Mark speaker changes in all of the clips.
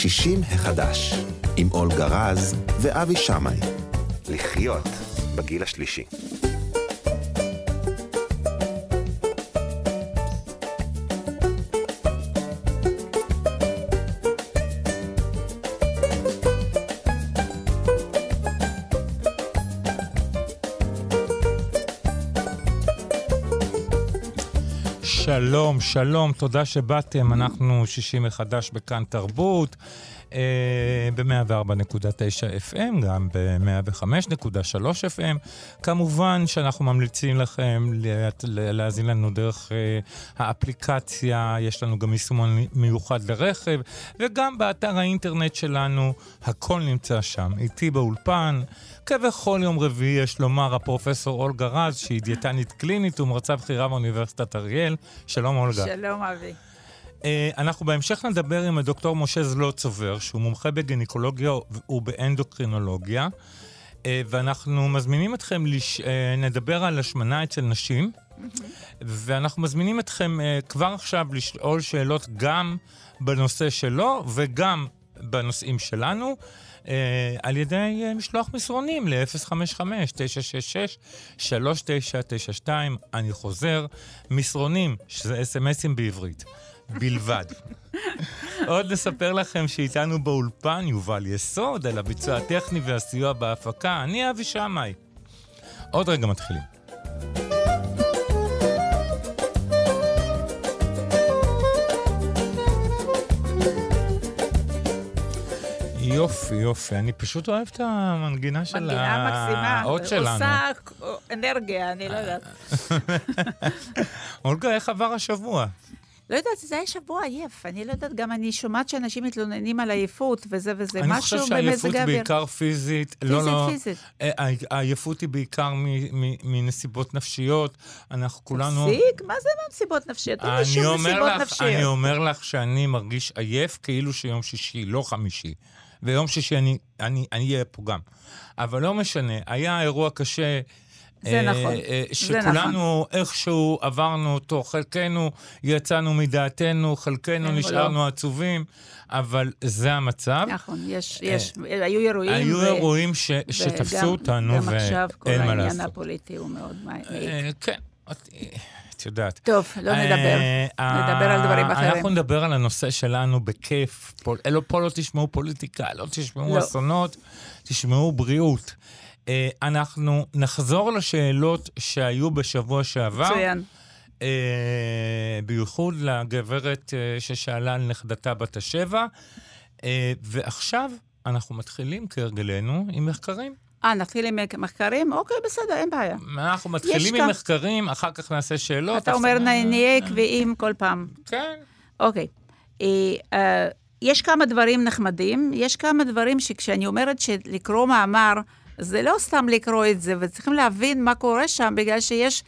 Speaker 1: 60 החדש, עם אולגה רז ואבי שמאי. לחיות בגיל השלישי.
Speaker 2: שלום, תודה שבאתם. אנחנו שישי מחדש בכאן תרבות, ב-104.9 FM, גם ב-105.3 FM. כמובן שאנחנו ממליצים לכם להאזין לנו דרך אה, האפליקציה, יש לנו גם יישומון מיוחד לרכב, וגם באתר האינטרנט שלנו, הכל נמצא שם. איתי באולפן. כבכל יום רביעי, יש לומר, הפרופסור אולגה רז, שהיא דיאטנית קלינית ומרצה בכירה באוניברסיטת אריאל. שלום, אולגה.
Speaker 3: שלום, אבי.
Speaker 2: Uh, אנחנו בהמשך נדבר עם הדוקטור משה זלוטסובר, שהוא מומחה בגינקולוגיה ובאנדוקרינולוגיה, uh, ואנחנו מזמינים אתכם, לש... uh, נדבר על השמנה אצל נשים, ואנחנו מזמינים אתכם uh, כבר עכשיו לשאול שאלות גם בנושא שלו וגם בנושאים שלנו. אה, על ידי אה, משלוח מסרונים ל-055-966-3992. אני חוזר, מסרונים, שזה אס.אם.אסים בעברית, בלבד. עוד נספר לכם שאיתנו באולפן יובל יסוד על הביצוע הטכני והסיוע בהפקה. אני אבי שמאי. עוד רגע מתחילים. יופי, יופי. אני פשוט אוהב את המנגינה של האות שלנו.
Speaker 3: מנגינה מקסימה, עושה אנרגיה, אני לא יודעת.
Speaker 2: אולגה, איך עבר השבוע?
Speaker 3: לא יודעת, זה היה שבוע עייף. אני לא יודעת, גם אני שומעת שאנשים מתלוננים על עייפות וזה וזה,
Speaker 2: משהו במזג האוויר. אני חושב שהעייפות בעיקר פיזית.
Speaker 3: פיזית, לא, לא, פיזית.
Speaker 2: העייפות היא בעיקר מנסיבות נפשיות. אנחנו כולנו...
Speaker 3: תפסיק, מה זה מנסיבות נפשיות? אין לי שום נסיבות נפשיות.
Speaker 2: אני אומר לך שאני מרגיש עייף כאילו שיום שישי, לא חמישי. ויום שישי אני אהיה פה גם. אבל לא משנה, היה אירוע קשה.
Speaker 3: זה אה, נכון,
Speaker 2: אה, שכולנו
Speaker 3: נכון.
Speaker 2: איכשהו עברנו אותו, חלקנו יצאנו מדעתנו, חלקנו נשארנו לא. עצובים, אבל זה המצב.
Speaker 3: נכון, יש, יש, אה, היו אירועים.
Speaker 2: היו ו... אירועים ש, וגם, שתפסו אותנו, ואין מה לעשות.
Speaker 3: גם עכשיו כל העניין הפוליטי הוא מאוד מעיק.
Speaker 2: כן. את יודעת.
Speaker 3: טוב, לא נדבר. נדבר על דברים אחרים.
Speaker 2: אנחנו נדבר על הנושא שלנו בכיף. פה לא תשמעו פוליטיקה, לא תשמעו לא. אסונות, תשמעו בריאות. אנחנו נחזור לשאלות שהיו בשבוע שעבר.
Speaker 3: מצוין.
Speaker 2: בייחוד לגברת ששאלה על נכדתה בת השבע. ועכשיו אנחנו מתחילים כהרגלנו עם מחקרים.
Speaker 3: אה, נתחיל עם מחקרים? אוקיי, בסדר, אין בעיה.
Speaker 2: אנחנו מתחילים עם מחקרים, אחר כך נעשה שאלות.
Speaker 3: אתה אומר, נהיה עקביים כל פעם.
Speaker 2: כן.
Speaker 3: אוקיי. יש כמה דברים נחמדים, יש כמה דברים שכשאני אומרת שלקרוא מאמר, זה לא סתם לקרוא את זה, וצריכים להבין מה קורה שם, בגלל שיש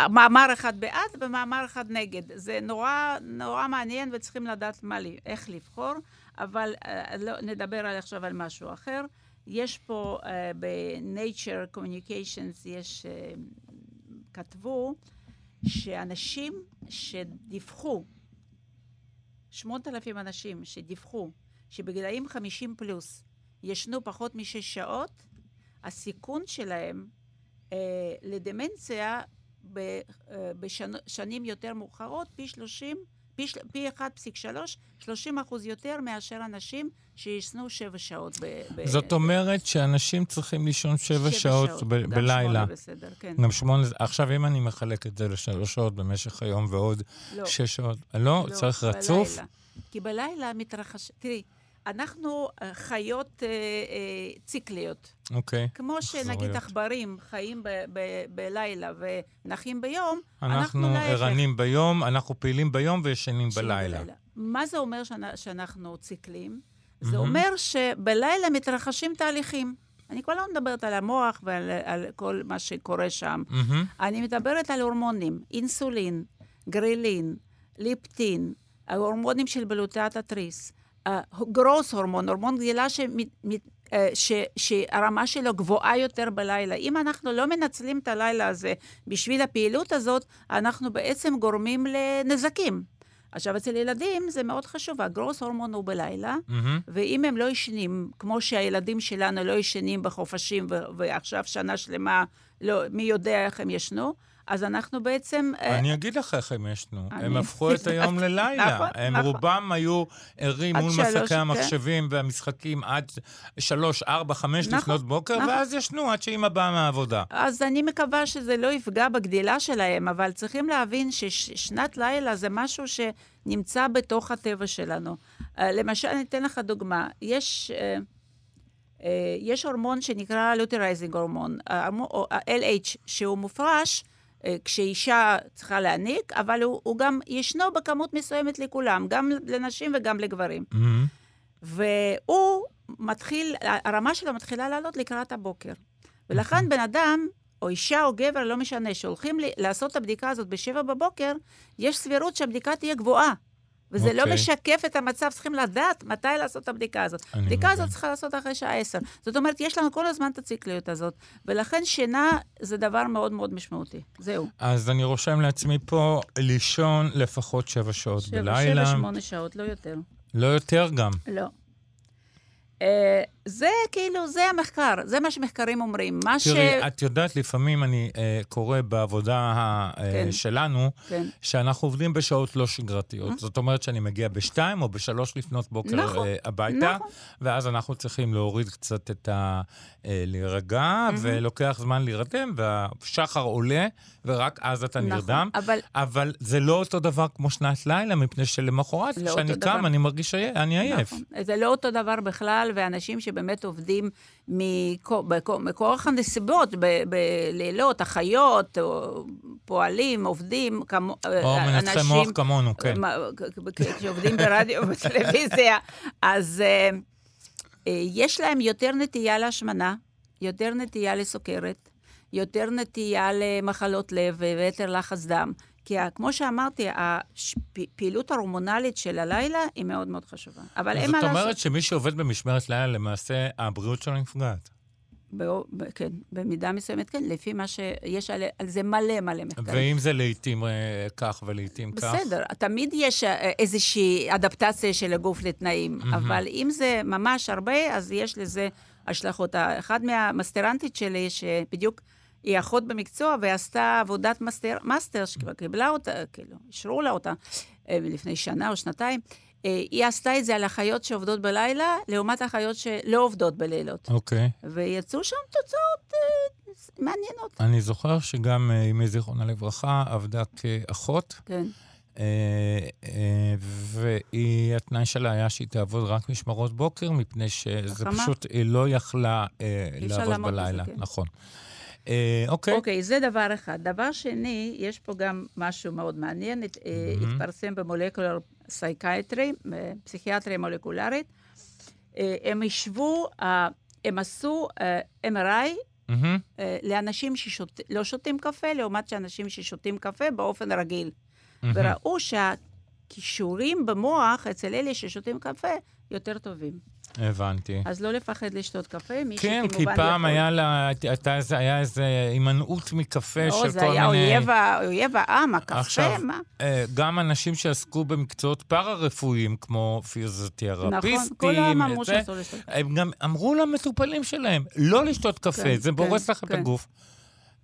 Speaker 3: מאמר אחד בעד ומאמר אחד נגד. זה נורא, נורא מעניין וצריכים לדעת מה, איך לבחור, אבל לא, נדבר עכשיו על משהו אחר. יש פה uh, ב-Nature Communications, יש, uh, כתבו שאנשים שדיווחו, 8,000 אנשים שדיווחו שבגילאים 50 פלוס ישנו פחות משש שעות, הסיכון שלהם uh, לדמנציה בשנים יותר מאוחרות פי 30 פי 1.3, 30 אחוז יותר מאשר אנשים שישנו שבע שעות ב...
Speaker 2: זאת אומרת שאנשים צריכים לישון שבע שעות, שעות ב- בלילה. גם
Speaker 3: בסדר, כן.
Speaker 2: גם שמונה, עכשיו אם אני מחלק את זה לשלוש שעות במשך היום ועוד לא. שש שעות, לא, לא צריך בלילה. רצוף?
Speaker 3: כי בלילה מתרחש... תראי, אנחנו אה, חיות אה, אה, ציקליות.
Speaker 2: אוקיי.
Speaker 3: Okay. כמו שנגיד עכברים חיים ב- ב- בלילה ונחים ביום,
Speaker 2: אנחנו אנחנו ערנים ביום, אנחנו פעילים ביום וישנים בלילה. בלילה.
Speaker 3: מה זה אומר שאנ- שאנחנו ציקלים? זה mm-hmm. אומר שבלילה מתרחשים תהליכים. אני כבר לא מדברת על המוח ועל על כל מה שקורה שם. Mm-hmm. אני מדברת על הורמונים, אינסולין, גרילין, ליפטין, ההורמונים של בלוטת התריס. גרוס הורמון, הורמון גדילה אה, שהרמה שלו גבוהה יותר בלילה. אם אנחנו לא מנצלים את הלילה הזה בשביל הפעילות הזאת, אנחנו בעצם גורמים לנזקים. עכשיו, אצל ילדים זה מאוד חשוב, הגרוס הורמון הוא בלילה,
Speaker 2: מהמם.
Speaker 3: ואם הם לא ישנים, כמו שהילדים שלנו לא ישנים בחופשים, ועכשיו שנה שלמה, לא, מי יודע איך הם ישנו, אז אנחנו בעצם... אה,
Speaker 2: אני אגיד לך איך הם ישנו. הם הפכו את היום ללילה.
Speaker 3: נכון,
Speaker 2: הם
Speaker 3: נכון.
Speaker 2: רובם היו ערים מול מסכי
Speaker 3: כן.
Speaker 2: המחשבים והמשחקים עד שלוש, ארבע, חמש
Speaker 3: נכון,
Speaker 2: לפנות בוקר. ואז ישנו עד שאמא באה מהעבודה.
Speaker 3: אז אני מקווה שזה לא יפגע בגדילה שלהם, אבל צריכים להבין ששנת לילה זה משהו שנמצא בתוך הטבע שלנו. אה, למשל, אני אתן לך דוגמה. יש, אה, יש הורמון שנקרא luteinizing hormone, ה-LH, שהוא מופרש כשאישה צריכה להניק, אבל הוא, הוא גם ישנו בכמות מסוימת לכולם, גם לנשים וגם לגברים.
Speaker 2: מהמם.
Speaker 3: והוא מתחיל, הרמה שלו מתחילה לעלות לקראת הבוקר. ולכן בן אדם, או אישה או גבר, לא משנה, שהולכים לעשות את הבדיקה הזאת בשבע בבוקר, יש סבירות שהבדיקה תהיה גבוהה. וזה לא
Speaker 2: אוקיי.
Speaker 3: משקף את המצב, צריכים לדעת מתי לעשות את הבדיקה הזאת. הבדיקה. הזאת צריכה לעשות אחרי שעה עשר. זאת אומרת, יש לנו כל הזמן את הציקליות הזאת, ולכן שינה זה דבר מאוד מאוד משמעותי. זהו.
Speaker 2: אז אני רושם לעצמי פה לישון לפחות שבע שעות
Speaker 3: שבע,
Speaker 2: בלילה.
Speaker 3: שבע, שמונה שעות, לא יותר.
Speaker 2: לא יותר גם.
Speaker 3: לא. Uh, זה כאילו, זה המחקר, זה מה שמחקרים אומרים. מה ש...
Speaker 2: תראי, את יודעת, לפעמים אני אה, קורא בעבודה אה,
Speaker 3: כן.
Speaker 2: שלנו,
Speaker 3: כן.
Speaker 2: שאנחנו עובדים בשעות לא שגרתיות. זאת אומרת שאני מגיע בשתיים או בשלוש לפנות בוקר
Speaker 3: נכון,
Speaker 2: אה, הביתה,
Speaker 3: נכון.
Speaker 2: ואז אנחנו צריכים להוריד קצת את ה... אה, להירגע, ולוקח זמן להירדם, והשחר עולה, ורק אז אתה
Speaker 3: נכון,
Speaker 2: נרדם.
Speaker 3: אבל-
Speaker 2: אבל זה לא אותו דבר כמו שנת לילה, מפני שלמחרת,
Speaker 3: לא
Speaker 2: כשאני
Speaker 3: אותו
Speaker 2: קם,
Speaker 3: דבר.
Speaker 2: אני מרגיש עייף, אני עייף.
Speaker 3: נכון. זה לא אותו דבר בכלל, ואנשים שבאמת עובדים מכו- בכו- מכורח הנסיבות, בלילות, אחיות, פועלים, עובדים, כמו...
Speaker 2: או מנתחי מוח כמונו, כן.
Speaker 3: כ- כשעובדים ברדיו ובטלוויזיה, אז אה, אה, יש להם יותר נטייה להשמנה, יותר נטייה לסוכרת, יותר נטייה למחלות לב ויתר לחץ דם. כי כמו שאמרתי, הפעילות ההורמונלית של הלילה היא מאוד מאוד חשובה. אבל אין מה
Speaker 2: זאת
Speaker 3: לעשות.
Speaker 2: אומרת שמי שעובד במשמרת לילה, למעשה הבריאות שלו נפגעת.
Speaker 3: באו- ב- כן, במידה מסוימת, כן, לפי מה שיש על, על זה מלא מלא מחקרים.
Speaker 2: ואם זה לעיתים אה, כך ולעיתים כך?
Speaker 3: בסדר, תמיד יש אה, איזושהי אדפטציה של הגוף לתנאים, אבל אם זה ממש הרבה, אז יש לזה השלכות. אחת מהמסטרנטיות שלי, שבדיוק היא אחות במקצוע, ועשתה עבודת מסטר, מאסטר, שכבר קיבלה אותה, כאילו, אישרו לה אותה אה, לפני שנה או שנתיים, אה, היא עשתה את זה על אחיות שעובדות בלילה, לעומת אחיות שלא עובדות בלילות.
Speaker 2: אוקיי.
Speaker 3: ויצאו שם תוצאות אה, מעניינות.
Speaker 2: אני זוכר שגם אה, אמי זיכרונה לברכה עבדה כאחות,
Speaker 3: כן.
Speaker 2: אה, אה, והיא, התנאי שלה היה שהיא תעבוד רק משמרות בוקר, מפני שזה. פשוט, היא לא יכלה אה, לעבוד בלילה.
Speaker 3: כן.
Speaker 2: נכון. אה, אוקיי.
Speaker 3: אוקיי, זה דבר אחד. דבר שני, יש פה גם משהו מאוד מעניין, אה, התפרסם ב Molecular Psychiatry, פסיכיאטריה מולקולרית. אה, הם השוו, אה, הם עשו אה, MRI. אה, לאנשים שלא שותים קפה, לעומת שאנשים ששותים קפה באופן רגיל. וראו שהכישורים במוח אצל אלה ששותים קפה יותר טובים.
Speaker 2: הבנתי.
Speaker 3: אז לא לפחד לשתות קפה, מי
Speaker 2: כן, כי
Speaker 3: שכמובן
Speaker 2: פעם
Speaker 3: יכול.
Speaker 2: היה לה, הייתה היה איזה הימנעות מקפה
Speaker 3: לא,
Speaker 2: של כל
Speaker 3: זה
Speaker 2: מיני...
Speaker 3: היה אויב ה- אויב העם, הקפה,
Speaker 2: עכשיו,
Speaker 3: מה?
Speaker 2: אה, גם אנשים שעסקו במקצועות פארה-רפואיים, כמו פיזיותרפיסטים,
Speaker 3: נכון, כולם אמרו
Speaker 2: זה,
Speaker 3: שאסור לשתות.
Speaker 2: הם גם אמרו למטופלים שלהם, לא לשתות קפה,
Speaker 3: כן,
Speaker 2: זה
Speaker 3: כן,
Speaker 2: בורס לך את
Speaker 3: כן.
Speaker 2: הגוף.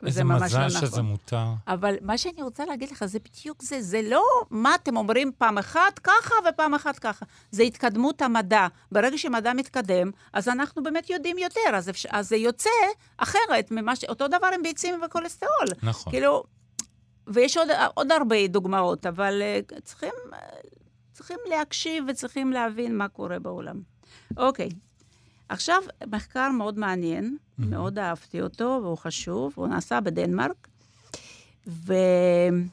Speaker 3: וזה
Speaker 2: איזה
Speaker 3: ממש
Speaker 2: מזל
Speaker 3: לא
Speaker 2: שזה
Speaker 3: נכון.
Speaker 2: מותר.
Speaker 3: אבל מה שאני רוצה להגיד לך, זה בדיוק זה. זה לא מה אתם אומרים פעם אחת ככה ופעם אחת ככה. זה התקדמות המדע. ברגע שמדע מתקדם, אז אנחנו באמת יודעים יותר. אז, אפשר, אז זה יוצא אחרת ממה ש... אותו דבר עם ביצים וכולסטרול.
Speaker 2: נכון.
Speaker 3: כאילו, ויש עוד, עוד הרבה דוגמאות, אבל uh, צריכים, uh, צריכים להקשיב וצריכים להבין מה קורה בעולם. אוקיי, עכשיו, מחקר מאוד מעניין, mm-hmm. מאוד אהבתי אותו, והוא חשוב, הוא נעשה בדנמרק, והם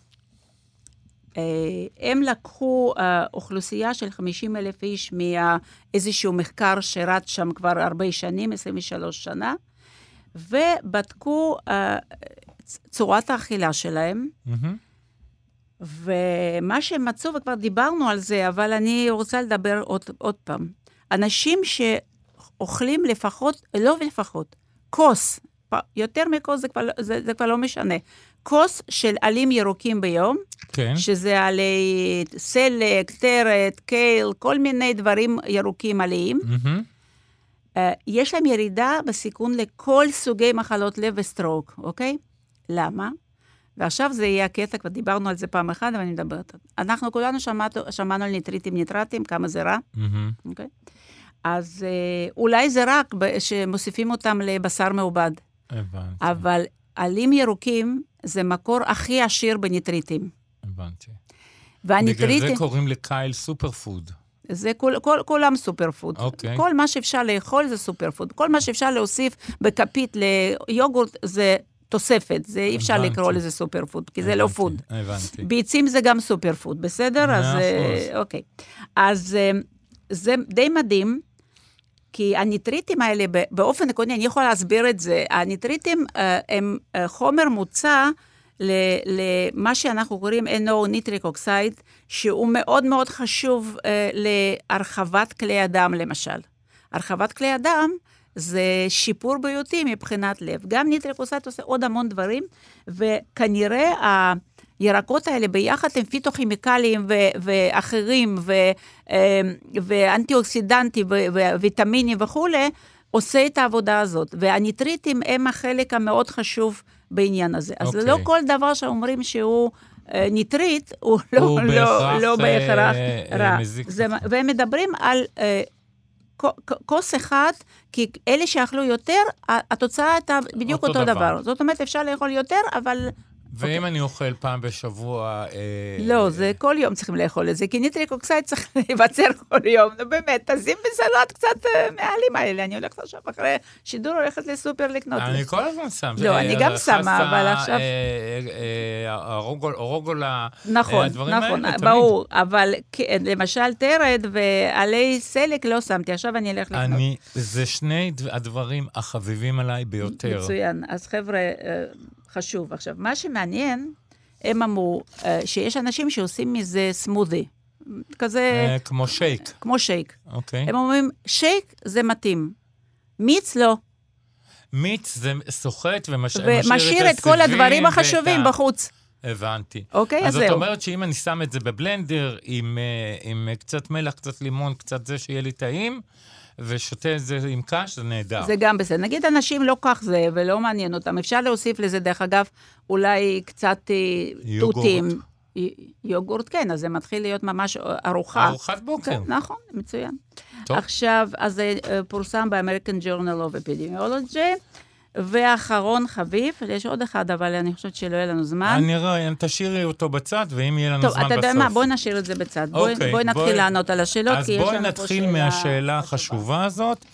Speaker 3: לקחו uh, אוכלוסייה של 50 אלף איש מאיזשהו מחקר שרץ שם כבר הרבה שנים, 23 שנה, ובדקו uh, צורת האכילה שלהם,
Speaker 2: מהמם.
Speaker 3: ומה שהם מצאו, וכבר דיברנו על זה, אבל אני רוצה לדבר עוד, עוד פעם. אנשים שאוכלים לפחות, לא לפחות, כוס, יותר מכוס זה כבר, לא- זה, זה כבר לא משנה. כוס של עלים ירוקים ביום,
Speaker 2: כן.
Speaker 3: שזה עלי סלק, טרת, קייל, כל מיני דברים ירוקים עליים.
Speaker 2: מהמם.
Speaker 3: אה, יש להם ירידה בסיכון לכל סוגי מחלות לב וסטרוק, אוקיי? למה? ועכשיו זה יהיה הקטע, כבר דיברנו על זה פעם אחת, אבל אני מדברת. אנחנו כולנו שמענו, שמענו על ניטריטים ניטרטים, כמה זה רע,
Speaker 2: מהמם.
Speaker 3: אוקיי? אז אה, אולי זה רק שמוסיפים אותם לבשר מעובד,
Speaker 2: הבנתי,
Speaker 3: אבל עלים ירוקים זה מקור הכי עשיר בניטריטים.
Speaker 2: הבנתי. בגלל
Speaker 3: והניטריטים...
Speaker 2: זה קוראים לקייל סופר פוד.
Speaker 3: זה כל, כל, כולם super food.
Speaker 2: אוקיי.
Speaker 3: כל מה שאפשר לאכול זה super food. כל מה שאפשר להוסיף בכפית ליוגורט זה תוספת. זה אי אפשר
Speaker 2: הבנתי.
Speaker 3: לקרוא לזה super food, כי זה לא
Speaker 2: הבנתי,
Speaker 3: food.
Speaker 2: הבנתי.
Speaker 3: ביצים זה גם super food, בסדר? אז אה,
Speaker 2: אחוז.
Speaker 3: אוקיי. אז אה, זה די מדהים. כי הניטריטים האלה, באופן עקרוני, אני יכולה להסביר את זה, הניטריטים אה, הם אה, חומר מוצא למה שאנחנו קוראים NO, nitric oxide, שהוא מאוד מאוד חשוב אה, להרחבת כלי הדם, למשל. הרחבת כלי הדם זה שיפור בריאותי מבחינת לב. גם nitric oxide עושה עוד המון דברים, וכנראה הירקות האלה ביחד הם פיטוכימיקלים ו- ואחרים, ו- אה, ואנטי-אוקסידנטים וויטמינים וכולי, עושה את העבודה הזאת. והניטריטים הם החלק המאוד חשוב בעניין הזה. אז
Speaker 2: אוקיי.
Speaker 3: לא כל דבר שאומרים שהוא... אה, ניטריט הוא לא,
Speaker 2: הוא
Speaker 3: לא,
Speaker 2: בהכרח,
Speaker 3: לא בהכרח
Speaker 2: אה, אה,
Speaker 3: רע.
Speaker 2: מזיק
Speaker 3: זה. והם מדברים על אה, כוס אחד, כי אלה שאכלו יותר, התוצאה הייתה בדיוק
Speaker 2: אותו
Speaker 3: אותו,
Speaker 2: דבר.
Speaker 3: דבר. זאת אומרת, אפשר לאכול יותר, אבל
Speaker 2: ואם אני אוכל פעם בשבוע... אה,
Speaker 3: לא, זה כל יום צריכים לאכול את זה, כי nitric oxide צריך להיווצר כל יום, נו באמת, תשים בסלט קצת אה, מהעלים האלה, אני הולכת עכשיו אחרי שידור, הולכת לסופר לקנות.
Speaker 2: אני כל הזמן שם.
Speaker 3: לא, אני גם שמה, אבל עכשיו-
Speaker 2: אה, אה, אה, הרוגולה,
Speaker 3: נכון, נכון. ברור, אבל למשל תרד ועלי סלק לא שמתי, עכשיו אני אלך לקנות.
Speaker 2: אני, זה שני הדברים החביבים עליי ביותר.
Speaker 3: מצוין. אז חבר'ה, חשוב. עכשיו, מה שמעניין, הם אמרו אה, שיש אנשים שעושים מזה סמודי, כזה
Speaker 2: אה, כמו שייק,
Speaker 3: כמו שייק.
Speaker 2: אוקיי?
Speaker 3: הם אומרים, שייק זה מתאים, מיץ לא,
Speaker 2: מיץ זה סוחט ומשאיר
Speaker 3: ומשאיר את כל הדברים החשובים
Speaker 2: ואת ה-
Speaker 3: בחוץ.
Speaker 2: הבנתי.
Speaker 3: אוקיי, אז
Speaker 2: אז זאת
Speaker 3: זהו.
Speaker 2: אומרת שאם אני שם את זה בבלנדר עם, אה, עם אה, קצת מלח, קצת לימון, קצת זה, שיהיה לי טעים, ושותה את זה עם קש, זה נהדר.
Speaker 3: זה גם בסדר. נגיד אנשים לא כך זה ולא מעניין אותם, אפשר להוסיף לזה, דרך אגב, אולי קצת אה,
Speaker 2: יוגורט.
Speaker 3: תותים. יוגורט, כן, אז זה מתחיל להיות ממש ארוחה.
Speaker 2: ארוחת בוקר.
Speaker 3: כן, נכון, מצוין.
Speaker 2: טוב.
Speaker 3: עכשיו, אז זה אה, פורסם ב-American Journal of Epidemiology, ואחרון חביב, יש עוד אחד, אבל אני חושבת שלא יהיה לנו זמן.
Speaker 2: אני רואה, תשאירי אותו בצד, ואם יהיה לנו
Speaker 3: טוב,
Speaker 2: זמן
Speaker 3: אתה יודע
Speaker 2: בסוף.
Speaker 3: מה, בואי נשאיר את זה בצד. בואי
Speaker 2: אוקיי,
Speaker 3: בואי נתחיל
Speaker 2: בואי-
Speaker 3: לענות על השאלות,
Speaker 2: אז
Speaker 3: כי יש
Speaker 2: בואי
Speaker 3: לנו פה
Speaker 2: נתחיל
Speaker 3: שאלה
Speaker 2: מהשאלה
Speaker 3: חשובה.
Speaker 2: החשובה הזאת.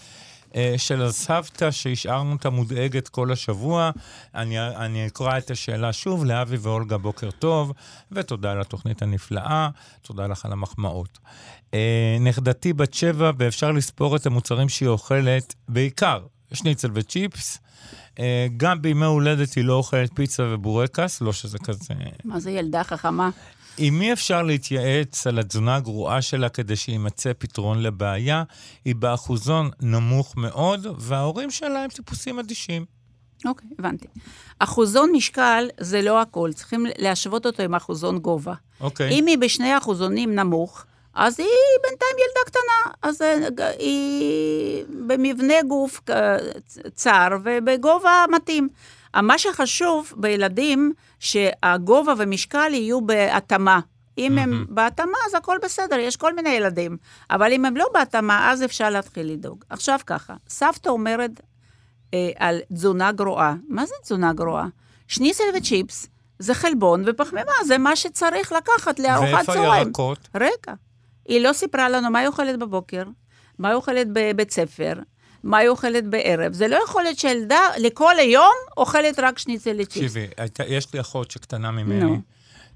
Speaker 2: אה, של הסבתא שהשארנו אותה מודאגת כל השבוע. אני, אני אקרא את השאלה שוב לאבי ואולגה, בוקר טוב, ותודה על התוכנית הנפלאה, תודה לך על המחמאות. אה, נכדתי בת שבע, ואפשר לספור את המוצרים שהיא אוכלת, בעיקר שניצל וצ'יפס. אה, גם בימי הולדת היא לא אוכלת פיצה ובורקס, לא שזה כזה
Speaker 3: מה זה ילדה חכמה?
Speaker 2: עם מי אפשר להתייעץ על התזונה הגרועה שלה כדי שיימצא פתרון לבעיה? היא באחוזון נמוך מאוד, וההורים שלה הם טיפוסים אדישים.
Speaker 3: אוקיי, הבנתי. אחוזון משקל זה לא הכל, צריכים להשוות אותו עם אחוזון גובה.
Speaker 2: אוקיי.
Speaker 3: אם היא בשני אחוזונים נמוך, אז היא בינתיים ילדה קטנה. אז אה, היא במבנה גוף צר ובגובה מתאים. מה שחשוב בילדים, שהגובה ומשקל יהיו בהתאמה. אם הם בהתאמה, אז הכל בסדר, יש כל מיני ילדים. אבל אם הם לא בהתאמה, אז אפשר להתחיל לדאוג. עכשיו ככה, סבתא אומרת אה, על תזונה גרועה. מה זה תזונה גרועה? שניצל וצ'יפס זה חלבון ופחמימה, זה מה שצריך לקחת לארוחת
Speaker 2: ואיפה
Speaker 3: צהריים.
Speaker 2: ירקות?
Speaker 3: רגע, היא לא סיפרה לנו מה היא אוכלת בבוקר, מה היא אוכלת בבית ספר, מה היא אוכלת בערב. זה לא יכול להיות שילדה לכל היום אוכלת רק שניצל וצ'יפס.
Speaker 2: תקשיבי, יש לי אחות שקטנה ממני,
Speaker 3: נו.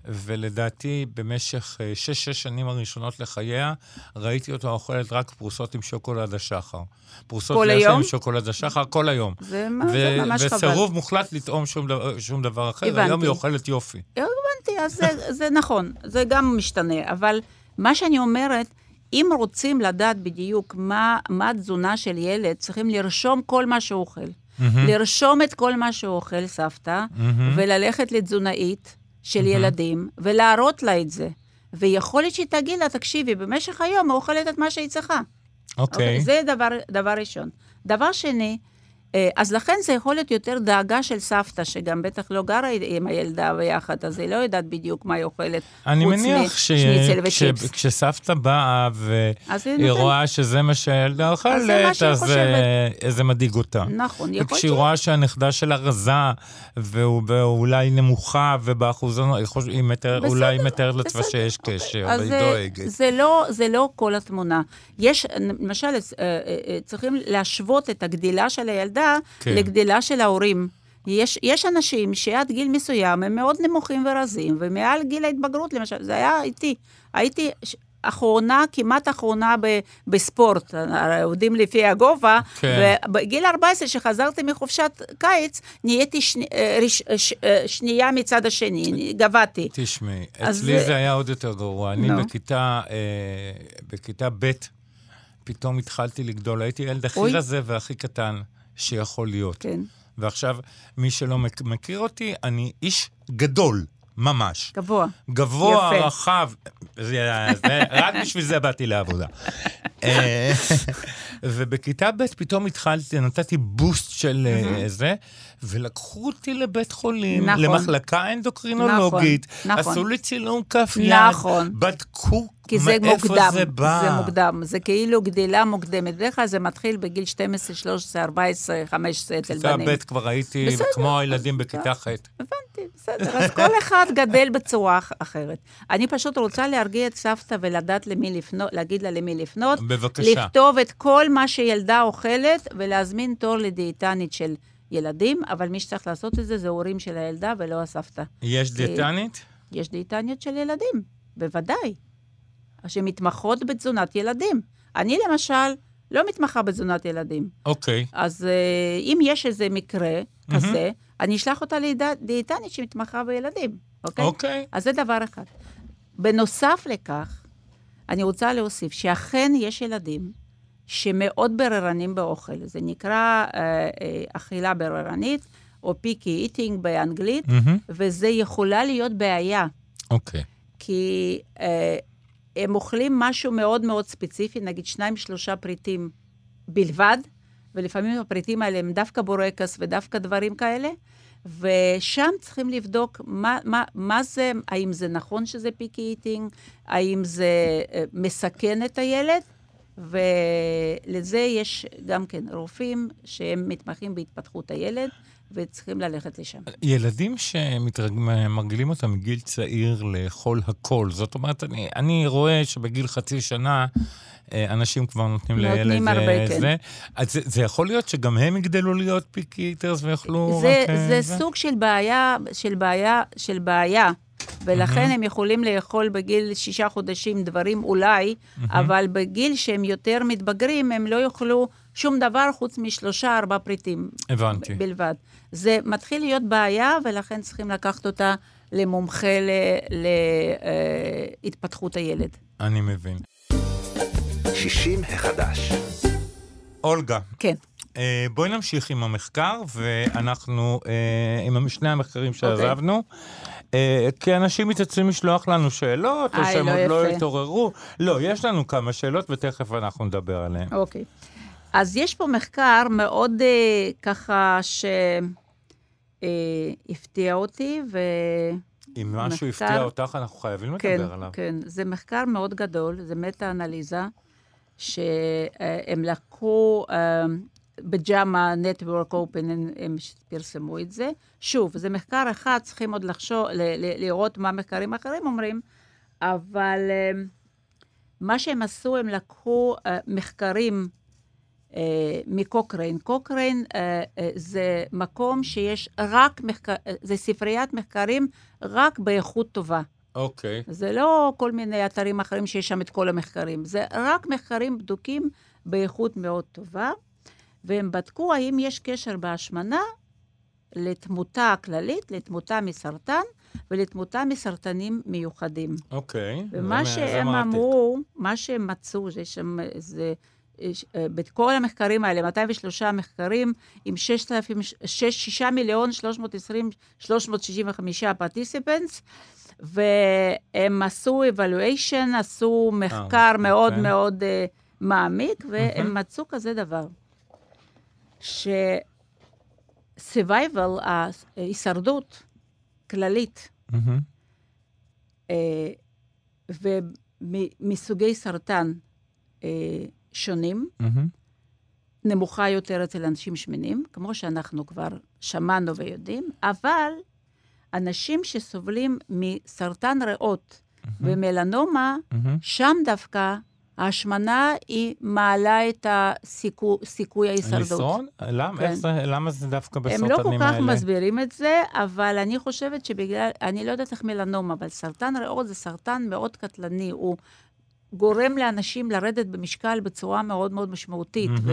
Speaker 2: ולדעתי במשך אה, שש-שש שנים הראשונות לחייה, ראיתי אותה אוכלת רק פרוסות עם שוקולד השחר. פרוסות
Speaker 3: כל היום?
Speaker 2: עם שוקולד השחר כל היום.
Speaker 3: זה מה- זה ממש חבל.
Speaker 2: וסירוב מוחלט לטעום שום דבר, שום דבר אחר.
Speaker 3: הבנתי.
Speaker 2: היום היא אוכלת יופי.
Speaker 3: הבנתי, אז זה, זה נכון, זה גם משתנה, אבל מה שאני אומרת, אם רוצים לדעת בדיוק מה, מה התזונה של ילד, צריכים לרשום כל מה שהוא אוכל.
Speaker 2: מהמם.
Speaker 3: לרשום את כל מה שהוא אוכל, סבתא,
Speaker 2: מהמם.
Speaker 3: וללכת לתזונאית של ילדים, ולהראות לה את זה. ויכול להיות שהיא תגיד לה, תקשיבי, במשך היום היא אוכלת את מה שהיא צריכה.
Speaker 2: אוקיי.
Speaker 3: זה דבר, דבר ראשון. דבר שני, אז לכן זה יכול להיות יותר דאגה של סבתא, שגם בטח לא גרה עם הילדה ביחד, אז היא לא יודעת בדיוק מה היא אוכלת.
Speaker 2: אני
Speaker 3: חוץ
Speaker 2: מניח
Speaker 3: משניצל וצ'יפס.
Speaker 2: כשסבתא באה
Speaker 3: אז היא
Speaker 2: והיא רואה שזה מה שהילדה אוכלת, אז אה, זה מדאיג אותה.
Speaker 3: נכון, יכול
Speaker 2: וכשהיא
Speaker 3: להיות
Speaker 2: רואה שהנכדה שלה רזה, והוא- ואולי נמוכה, ובאחוזון, היא אולי מתארת לעצמה שיש. קשר, והיא
Speaker 3: זה-
Speaker 2: דואגת.
Speaker 3: זה לא, זה לא כל התמונה. יש, למשל, אה, אה, אה, צריכים להשוות את הגדילה של הילדה
Speaker 2: כן.
Speaker 3: לגדילה של ההורים. יש, יש אנשים שעד גיל מסוים הם מאוד נמוכים ורזים, ומעל גיל ההתבגרות, למשל, זה היה איתי. הייתי ש- אחרונה, כמעט אחרונה ב, בספורט, עובדים לפי הגובה,
Speaker 2: כן.
Speaker 3: ובגיל 14, כשחזרתי מחופשת קיץ, נהייתי שני, אה, אה, ש, אה, שנייה מצד השני, גבהתי.
Speaker 2: תשמעי,
Speaker 3: אז
Speaker 2: אצלי
Speaker 3: זה-
Speaker 2: היה עוד יותר גרוע. אני
Speaker 3: נו.
Speaker 2: בכיתה, אה, בכיתה ב', פתאום התחלתי לגדול. הייתי הילד הכי. רזה והכי קטן שיכול להיות.
Speaker 3: כן,
Speaker 2: ועכשיו, מי שלא מכ- מכיר אותי, אני איש גדול, ממש.
Speaker 3: גבוה.
Speaker 2: גבוה,
Speaker 3: יפה.
Speaker 2: רחב, זה, זה, רק בשביל זה באתי לעבודה. אה, ובכיתה ב' פתאום התחלתי, נתתי בוסט של אה, זה, ולקחו אותי לבית חולים,
Speaker 3: נכון.
Speaker 2: למחלקה אנדוקרינולוגית,
Speaker 3: נכון, נכון.
Speaker 2: עשו לי צילום כף יד,
Speaker 3: נכון.
Speaker 2: בדקו
Speaker 3: כי זה מוקדם,
Speaker 2: זה בא.
Speaker 3: זה מוקדם, זה כאילו גדילה מוקדמת. בדרך כלל זה מתחיל בגיל 12, 13, 14, 15 אצל
Speaker 2: בכיתה
Speaker 3: בנים.
Speaker 2: ב' כבר הייתי
Speaker 3: בסדר.
Speaker 2: כמו הילדים בכיתה ח'.
Speaker 3: הבנתי, בסדר. אז כל אחד גדל בצורה אח- אחרת. אני פשוט רוצה להרגיע את סבתא ולדעת למי לפנות, להגיד לה למי לפנות.
Speaker 2: בבקשה.
Speaker 3: לכתוב את כל מה שילדה אוכלת ולהזמין תור לדיאטנית של ילדים, אבל מי שצריך לעשות את זה זה הורים של הילדה ולא הסבתא.
Speaker 2: יש דיאטנית?
Speaker 3: יש דיאטניות של ילדים, בוודאי. שמתמחות בתזונת ילדים. אני למשל לא מתמחה בתזונת ילדים.
Speaker 2: אוקיי.
Speaker 3: אז אה, אם יש איזה מקרה כזה, אני אשלח אותה לדיאטנית שמתמחה בילדים, אוקיי?
Speaker 2: אוקיי.
Speaker 3: אז זה דבר אחד. בנוסף לכך, אני רוצה להוסיף שאכן יש ילדים שמאוד בררנים באוכל. זה נקרא אה, אה, אכילה בררנית, או פיקי איטינג באנגלית,
Speaker 2: מהמם.
Speaker 3: וזה יכולה להיות בעיה.
Speaker 2: אוקיי.
Speaker 3: כי אה, הם אוכלים משהו מאוד מאוד ספציפי, נגיד שניים, שלושה פריטים בלבד, ולפעמים הפריטים האלה הם דווקא בורקס ודווקא דברים כאלה, ושם צריכים לבדוק מה, מה, מה זה, האם זה נכון שזה פיקי איטינג, האם זה אה, מסכן את הילד, ולזה יש גם כן רופאים שהם מתמחים בהתפתחות הילד, וצריכים ללכת לשם.
Speaker 2: ילדים שמרגלים אותם מגיל צעיר לאכול הכל, זאת אומרת, אני, אני רואה שבגיל חצי שנה אה, אנשים כבר נותנים
Speaker 3: נותנים
Speaker 2: לילד
Speaker 3: הרבה,
Speaker 2: אה,
Speaker 3: כן.
Speaker 2: זה. אז זה, זה יכול להיות שגם הם יגדלו להיות פיקי איטרס ויאכלו
Speaker 3: זה,
Speaker 2: רק... אה,
Speaker 3: זה סוג של בעיה, של בעיה, של בעיה, ולכן הם יכולים לאכול בגיל שישה חודשים דברים אולי, אבל בגיל שהם יותר מתבגרים, הם לא יאכלו שום דבר חוץ משלושה, ארבעה פריטים
Speaker 2: הבנתי.
Speaker 3: בלבד. זה מתחיל להיות בעיה, ולכן צריכים לקחת אותה למומחה להתפתחות הילד.
Speaker 2: אני מבין.
Speaker 1: 60 החדש.
Speaker 2: אולגה,
Speaker 3: כן.
Speaker 2: אה, בואי נמשיך עם המחקר, ואנחנו אה, עם שני המחקרים שעזבנו. אה, כי אנשים מתעצלים לשלוח לנו שאלות, או שהם
Speaker 3: לא
Speaker 2: עוד לא. התעוררו. לא, יש לנו כמה שאלות, ותכף אנחנו נדבר עליהן.
Speaker 3: אוקיי. אז יש פה מחקר מאוד אה, ככה שהפתיע אותי, ו...
Speaker 2: אם משהו
Speaker 3: מחקר-
Speaker 2: הפתיע אותך, אנחנו חייבים
Speaker 3: כן,
Speaker 2: לדבר עליו.
Speaker 3: כן. זה מחקר מאוד גדול, זה מטה-אנליזה, שהם לקחו אה, בג'אמה Network Open, הם- פרסמו את זה. שוב, זה מחקר אחד, צריכים עוד לחשוב, לראות מה מחקרים אחרים אומרים, אבל אה, מה שהם עשו, הם לקחו אה, מחקרים אה, מקוקריין. קוקריין אה, זה מקום שיש רק מחקר, זה ספריית מחקרים רק באיכות טובה.
Speaker 2: אוקיי.
Speaker 3: זה לא כל מיני אתרים אחרים שיש שם את כל המחקרים, זה רק מחקרים בדוקים באיכות מאוד טובה, והם בדקו האם יש קשר בהשמנה לתמותה הכללית, לתמותה מסרטן ולתמותה מסרטנים מיוחדים.
Speaker 2: אוקיי.
Speaker 3: ומה
Speaker 2: זה- זה
Speaker 3: שהם
Speaker 2: מרתק.
Speaker 3: אמרו, מה שהם מצאו, זה שם איזה אה, בכל המחקרים האלה, 203 מחקרים, עם 6 מיליון 320, 365 פרטיסיפנטס, והם עשו evaluation, עשו מחקר
Speaker 2: אה,
Speaker 3: מאוד
Speaker 2: אוקיי.
Speaker 3: מאוד uh, מעמיק, והם
Speaker 2: מהמם.
Speaker 3: מצאו כזה דבר, ש-survival, ההישרדות כללית. אה, ומסוגי סרטן אה, שונים. נמוכה יותר אצל אנשים שמנים, כמו שאנחנו כבר שמענו ויודעים, אבל אנשים שסובלים מסרטן ריאות ומלנומה,
Speaker 2: מהמם.
Speaker 3: שם דווקא ההשמנה היא מעלה את הסיכוי, סיכוי ההישרדות.
Speaker 2: לשרוד? למה?
Speaker 3: כן.
Speaker 2: זה- למה זה דווקא
Speaker 3: הם
Speaker 2: בסרטנים
Speaker 3: לא
Speaker 2: האלה?
Speaker 3: כל כך מסבירים את זה, אבל אני חושבת שבגלל, אני לא יודעת איך מלנומה, אבל סרטן ריאות זה סרטן מאוד קטלני, הוא גורם לאנשים לרדת במשקל בצורה מאוד מאוד משמעותית,
Speaker 2: מהמם.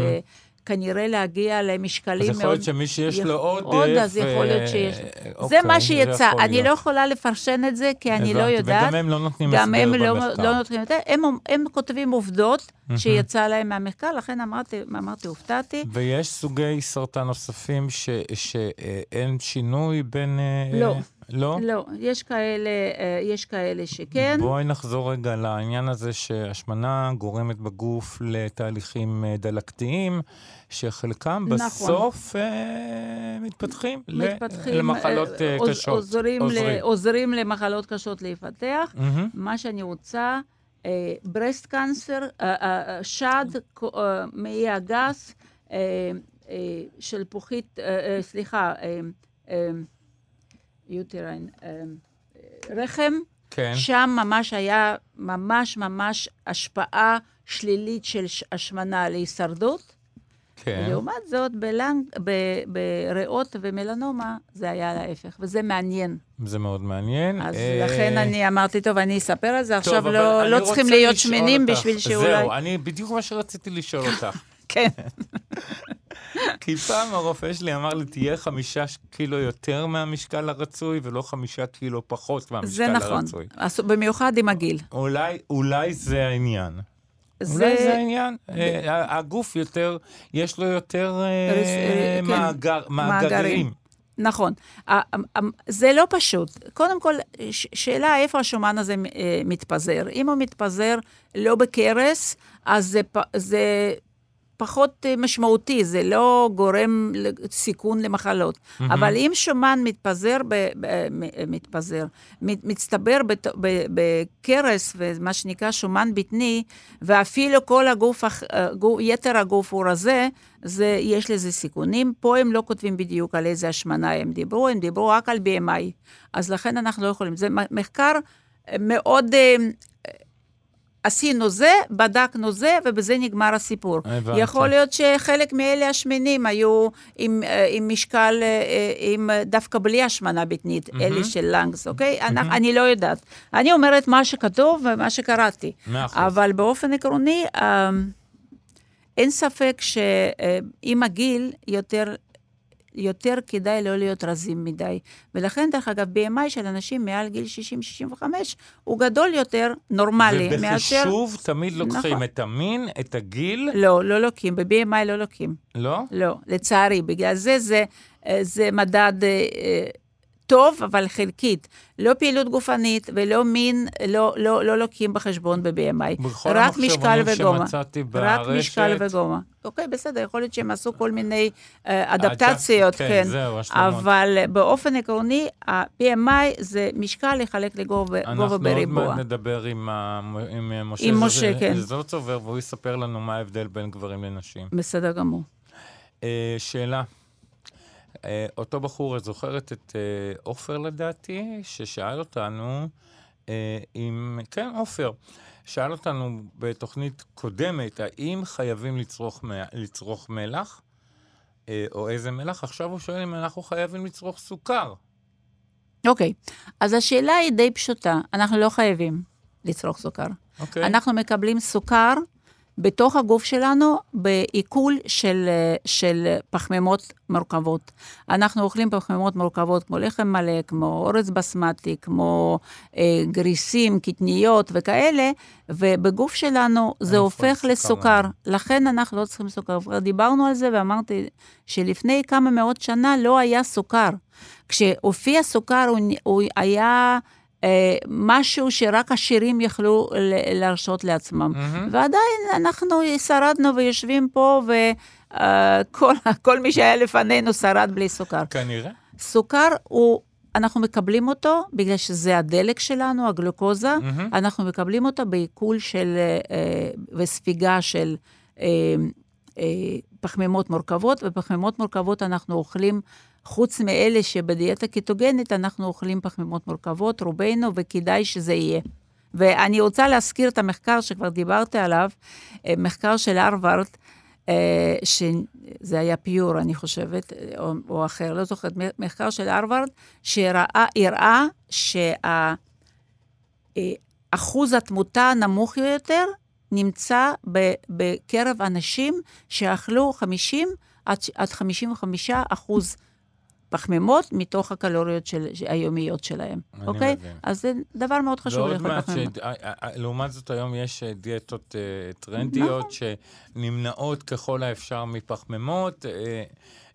Speaker 3: וכנראה להגיע למשקלים
Speaker 2: אז
Speaker 3: מאוד...
Speaker 2: יכול להיות שמי שיש לו עודף...
Speaker 3: עוד, אז יכול להיות
Speaker 2: אה,
Speaker 3: שיש... זה
Speaker 2: אוקיי,
Speaker 3: מה שיצא.
Speaker 2: יכול
Speaker 3: אני לא. יכולה לפרשן את זה, כי אני לא יודעת.
Speaker 2: וגם הם לא נותנים
Speaker 3: גם הם
Speaker 2: הסבר
Speaker 3: לא,
Speaker 2: במחקר.
Speaker 3: לא נותנים זה. הם, כותבים עובדות שיצא להם מהמחקר, לכן אמרתי, הופתעתי.
Speaker 2: ויש סוגי סרטן נוספים שאין שינוי בין... אה,
Speaker 3: לא.
Speaker 2: לא?
Speaker 3: לא, יש כאלה, אה, יש כאלה שכן.
Speaker 2: בואי נחזור רגע לעניין הזה שהשמנה גורמת בגוף לתהליכים אה, דלקתיים, שחלקם
Speaker 3: נכון.
Speaker 2: בסוף אה, מתפתחים,
Speaker 3: מתפתחים,
Speaker 2: למחלות
Speaker 3: אה,
Speaker 2: אה,
Speaker 3: עוז-
Speaker 2: קשות.
Speaker 3: עוזרים, ל-
Speaker 2: עוזרים.
Speaker 3: עוזרים למחלות קשות להיפתח.
Speaker 2: מהמם.
Speaker 3: מה שאני רוצה, ברסט קאנסר, שד, מעי הגס, שלפוחית, סליחה, אה, אה, רחם,
Speaker 2: כן.
Speaker 3: שם ממש היה ממש ממש השפעה שלילית של השמנה להישרדות.
Speaker 2: כן.
Speaker 3: לעומת זאת, בלנג, ב- בריאות ומלנומה זה היה להפך, וזה מעניין.
Speaker 2: זה מאוד מעניין.
Speaker 3: אז
Speaker 2: אה,
Speaker 3: לכן אני אמרתי, טוב, אני אספר על זה,
Speaker 2: טוב,
Speaker 3: עכשיו לא, לא צריכים להיות שמנים
Speaker 2: אותך-
Speaker 3: בשביל שאולי...
Speaker 2: זהו, אני בדיוק מה שרציתי לשאול אותך.
Speaker 3: כן.
Speaker 2: כי פעם הרופא שלי אמר לי, תהיה חמישה קילו יותר מהמשקל הרצוי, ולא חמישה קילו פחות מהמשקל
Speaker 3: זה נכון,
Speaker 2: הרצוי.
Speaker 3: אז במיוחד עם הגיל.
Speaker 2: אולי, אולי זה העניין.
Speaker 3: זה...
Speaker 2: אולי זה העניין. אה, הגוף יותר, יש לו יותר אה,
Speaker 3: אה, כן.
Speaker 2: מאגר- מאגרים.
Speaker 3: נכון. ה- ה- ה- זה לא פשוט. קודם כל, שאלה איפה השומן הזה מתפזר. אם הוא מתפזר לא בכרס, אז זה, זה פחות אה, משמעותי, זה לא גורם סיכון למחלות. Mm-hmm. אבל אם שומן מתפזר, ב, ב, מתפזר, מת- מצטבר בת- ב- בכרס, ומה שנקרא שומן בטני, ואפילו כל הגוף, הח- אה, יתר הגוף הוא רזה, זה, יש לזה סיכונים. פה הם לא כותבים בדיוק על איזה השמנה הם דיברו, הם דיברו רק על BMI. אז לכן אנחנו לא יכולים. זה מחקר אה, מאוד... עשינו זה, בדקנו זה, ובזה נגמר הסיפור.
Speaker 2: הבנתי.
Speaker 3: יכול להיות שחלק מאלה השמנים היו עם, אה, עם משקל, אה, אה, עם, דווקא בלי השמנה בטנית, mm-hmm. אלה של לנגס, אוקיי? Mm-hmm. אני, אני לא יודעת. אני אומרת מה שכתוב ומה שקראתי.
Speaker 2: מאה אחוז.
Speaker 3: אבל באופן עקרוני, אה, אין ספק שעם הגיל יותר... יותר כדאי לא להיות רזים מדי. ולכן, דרך אגב, BMI של אנשים מעל גיל 60-65 הוא גדול יותר, נורמלי, מאשר...
Speaker 2: ובחישוב תמיד לוקחים
Speaker 3: נכון.
Speaker 2: את המין, את הגיל,
Speaker 3: לא, לא לוקים, ב-BMI לא לוקים.
Speaker 2: לא?
Speaker 3: לא, לצערי, בגלל זה זה, אה, זה מדד אה, אה, טוב, אבל חלקית. לא פעילות גופנית ולא מין, לא, לא, לא לוקים בחשבון ב-BMI. רק משקל וגומה.
Speaker 2: שמצאתי
Speaker 3: רק
Speaker 2: ברשת-
Speaker 3: משקל וגומה. אוקיי, בסדר, יכול להיות שהם עשו כל מיני אה, אדפטציות,
Speaker 2: כן,
Speaker 3: כן.
Speaker 2: זהו, השלמות.
Speaker 3: אבל באופן עקרוני, ה-BMI זה משקל לחלק לגובה גובה
Speaker 2: אנחנו עוד
Speaker 3: בריבוע.
Speaker 2: מעט נדבר עם, ה... עם אה, משה,
Speaker 3: עם משה,
Speaker 2: ז-
Speaker 3: כן.
Speaker 2: זלצובר, והוא יספר לנו מה ההבדל בין גברים לנשים.
Speaker 3: בסדר גמור.
Speaker 2: אה, שאלה, אה, אותו בחור, את זוכרת את אה, עופר לדעתי, ששאל אותנו, אה, אם, כן, עופר, שאל אותנו בתוכנית קודמת, האם חייבים לצרוך, מ- לצרוך מלח, אה, או איזה מלח? עכשיו הוא שואל אם אנחנו חייבים לצרוך סוכר.
Speaker 3: אוקיי, אז השאלה היא די פשוטה. אנחנו לא חייבים לצרוך סוכר.
Speaker 2: אוקיי?
Speaker 3: אנחנו מקבלים סוכר בתוך הגוף שלנו בעיכול של, של פחמימות מורכבות. אנחנו אוכלים פחמימות מורכבות כמו לחם מלא, כמו אורז בסמטי, כמו אה, גריסים, קטניות וכאלה, ובגוף שלנו זה הופך לסוכר. לכן אנחנו לא צריכים סוכר. דיברנו על זה ואמרתי שלפני כמה מאות שנה לא היה סוכר. כשהופיע סוכר הוא, הוא היה... אה, משהו שרק עשירים יכלו להרשות לעצמם. Mm-hmm. ועדיין אנחנו שרדנו ויושבים פה, וכל uh, מי שהיה לפנינו שרד בלי סוכר.
Speaker 2: כנראה.
Speaker 3: סוכר הוא, אנחנו מקבלים אותו בגלל שזה הדלק שלנו, הגלוקוזה, mm-hmm. אנחנו מקבלים אותו בעיכול של, uh, וספיגה של uh, uh, פחמימות מורכבות, ופחמימות מורכבות אנחנו אוכלים חוץ מאלה שבדיאטה קיטוגנית, אנחנו אוכלים פחמימות מורכבות, רובנו, וכדאי שזה יהיה. ואני רוצה להזכיר את המחקר שכבר דיברתי עליו, אה, מחקר של הרווארד, אה, שזה היה פיור, אני חושבת, או, או אחר, לא זוכרת, מחקר של הרווארד, שהראה שאחוז אה, התמותה הנמוך יותר נמצא בקרב אנשים שאכלו 50 עד 55 אחוז פחמימות מתוך הקלוריות של, היומיות שלהם, אוקיי? מבין. אז זה דבר מאוד חשוב
Speaker 2: לאכול פחמימות. ש... לעומת זאת, היום יש אה, דיאטות uh, טרנדיות נכון. שנמנעות ככל האפשר מפחמימות. Uh,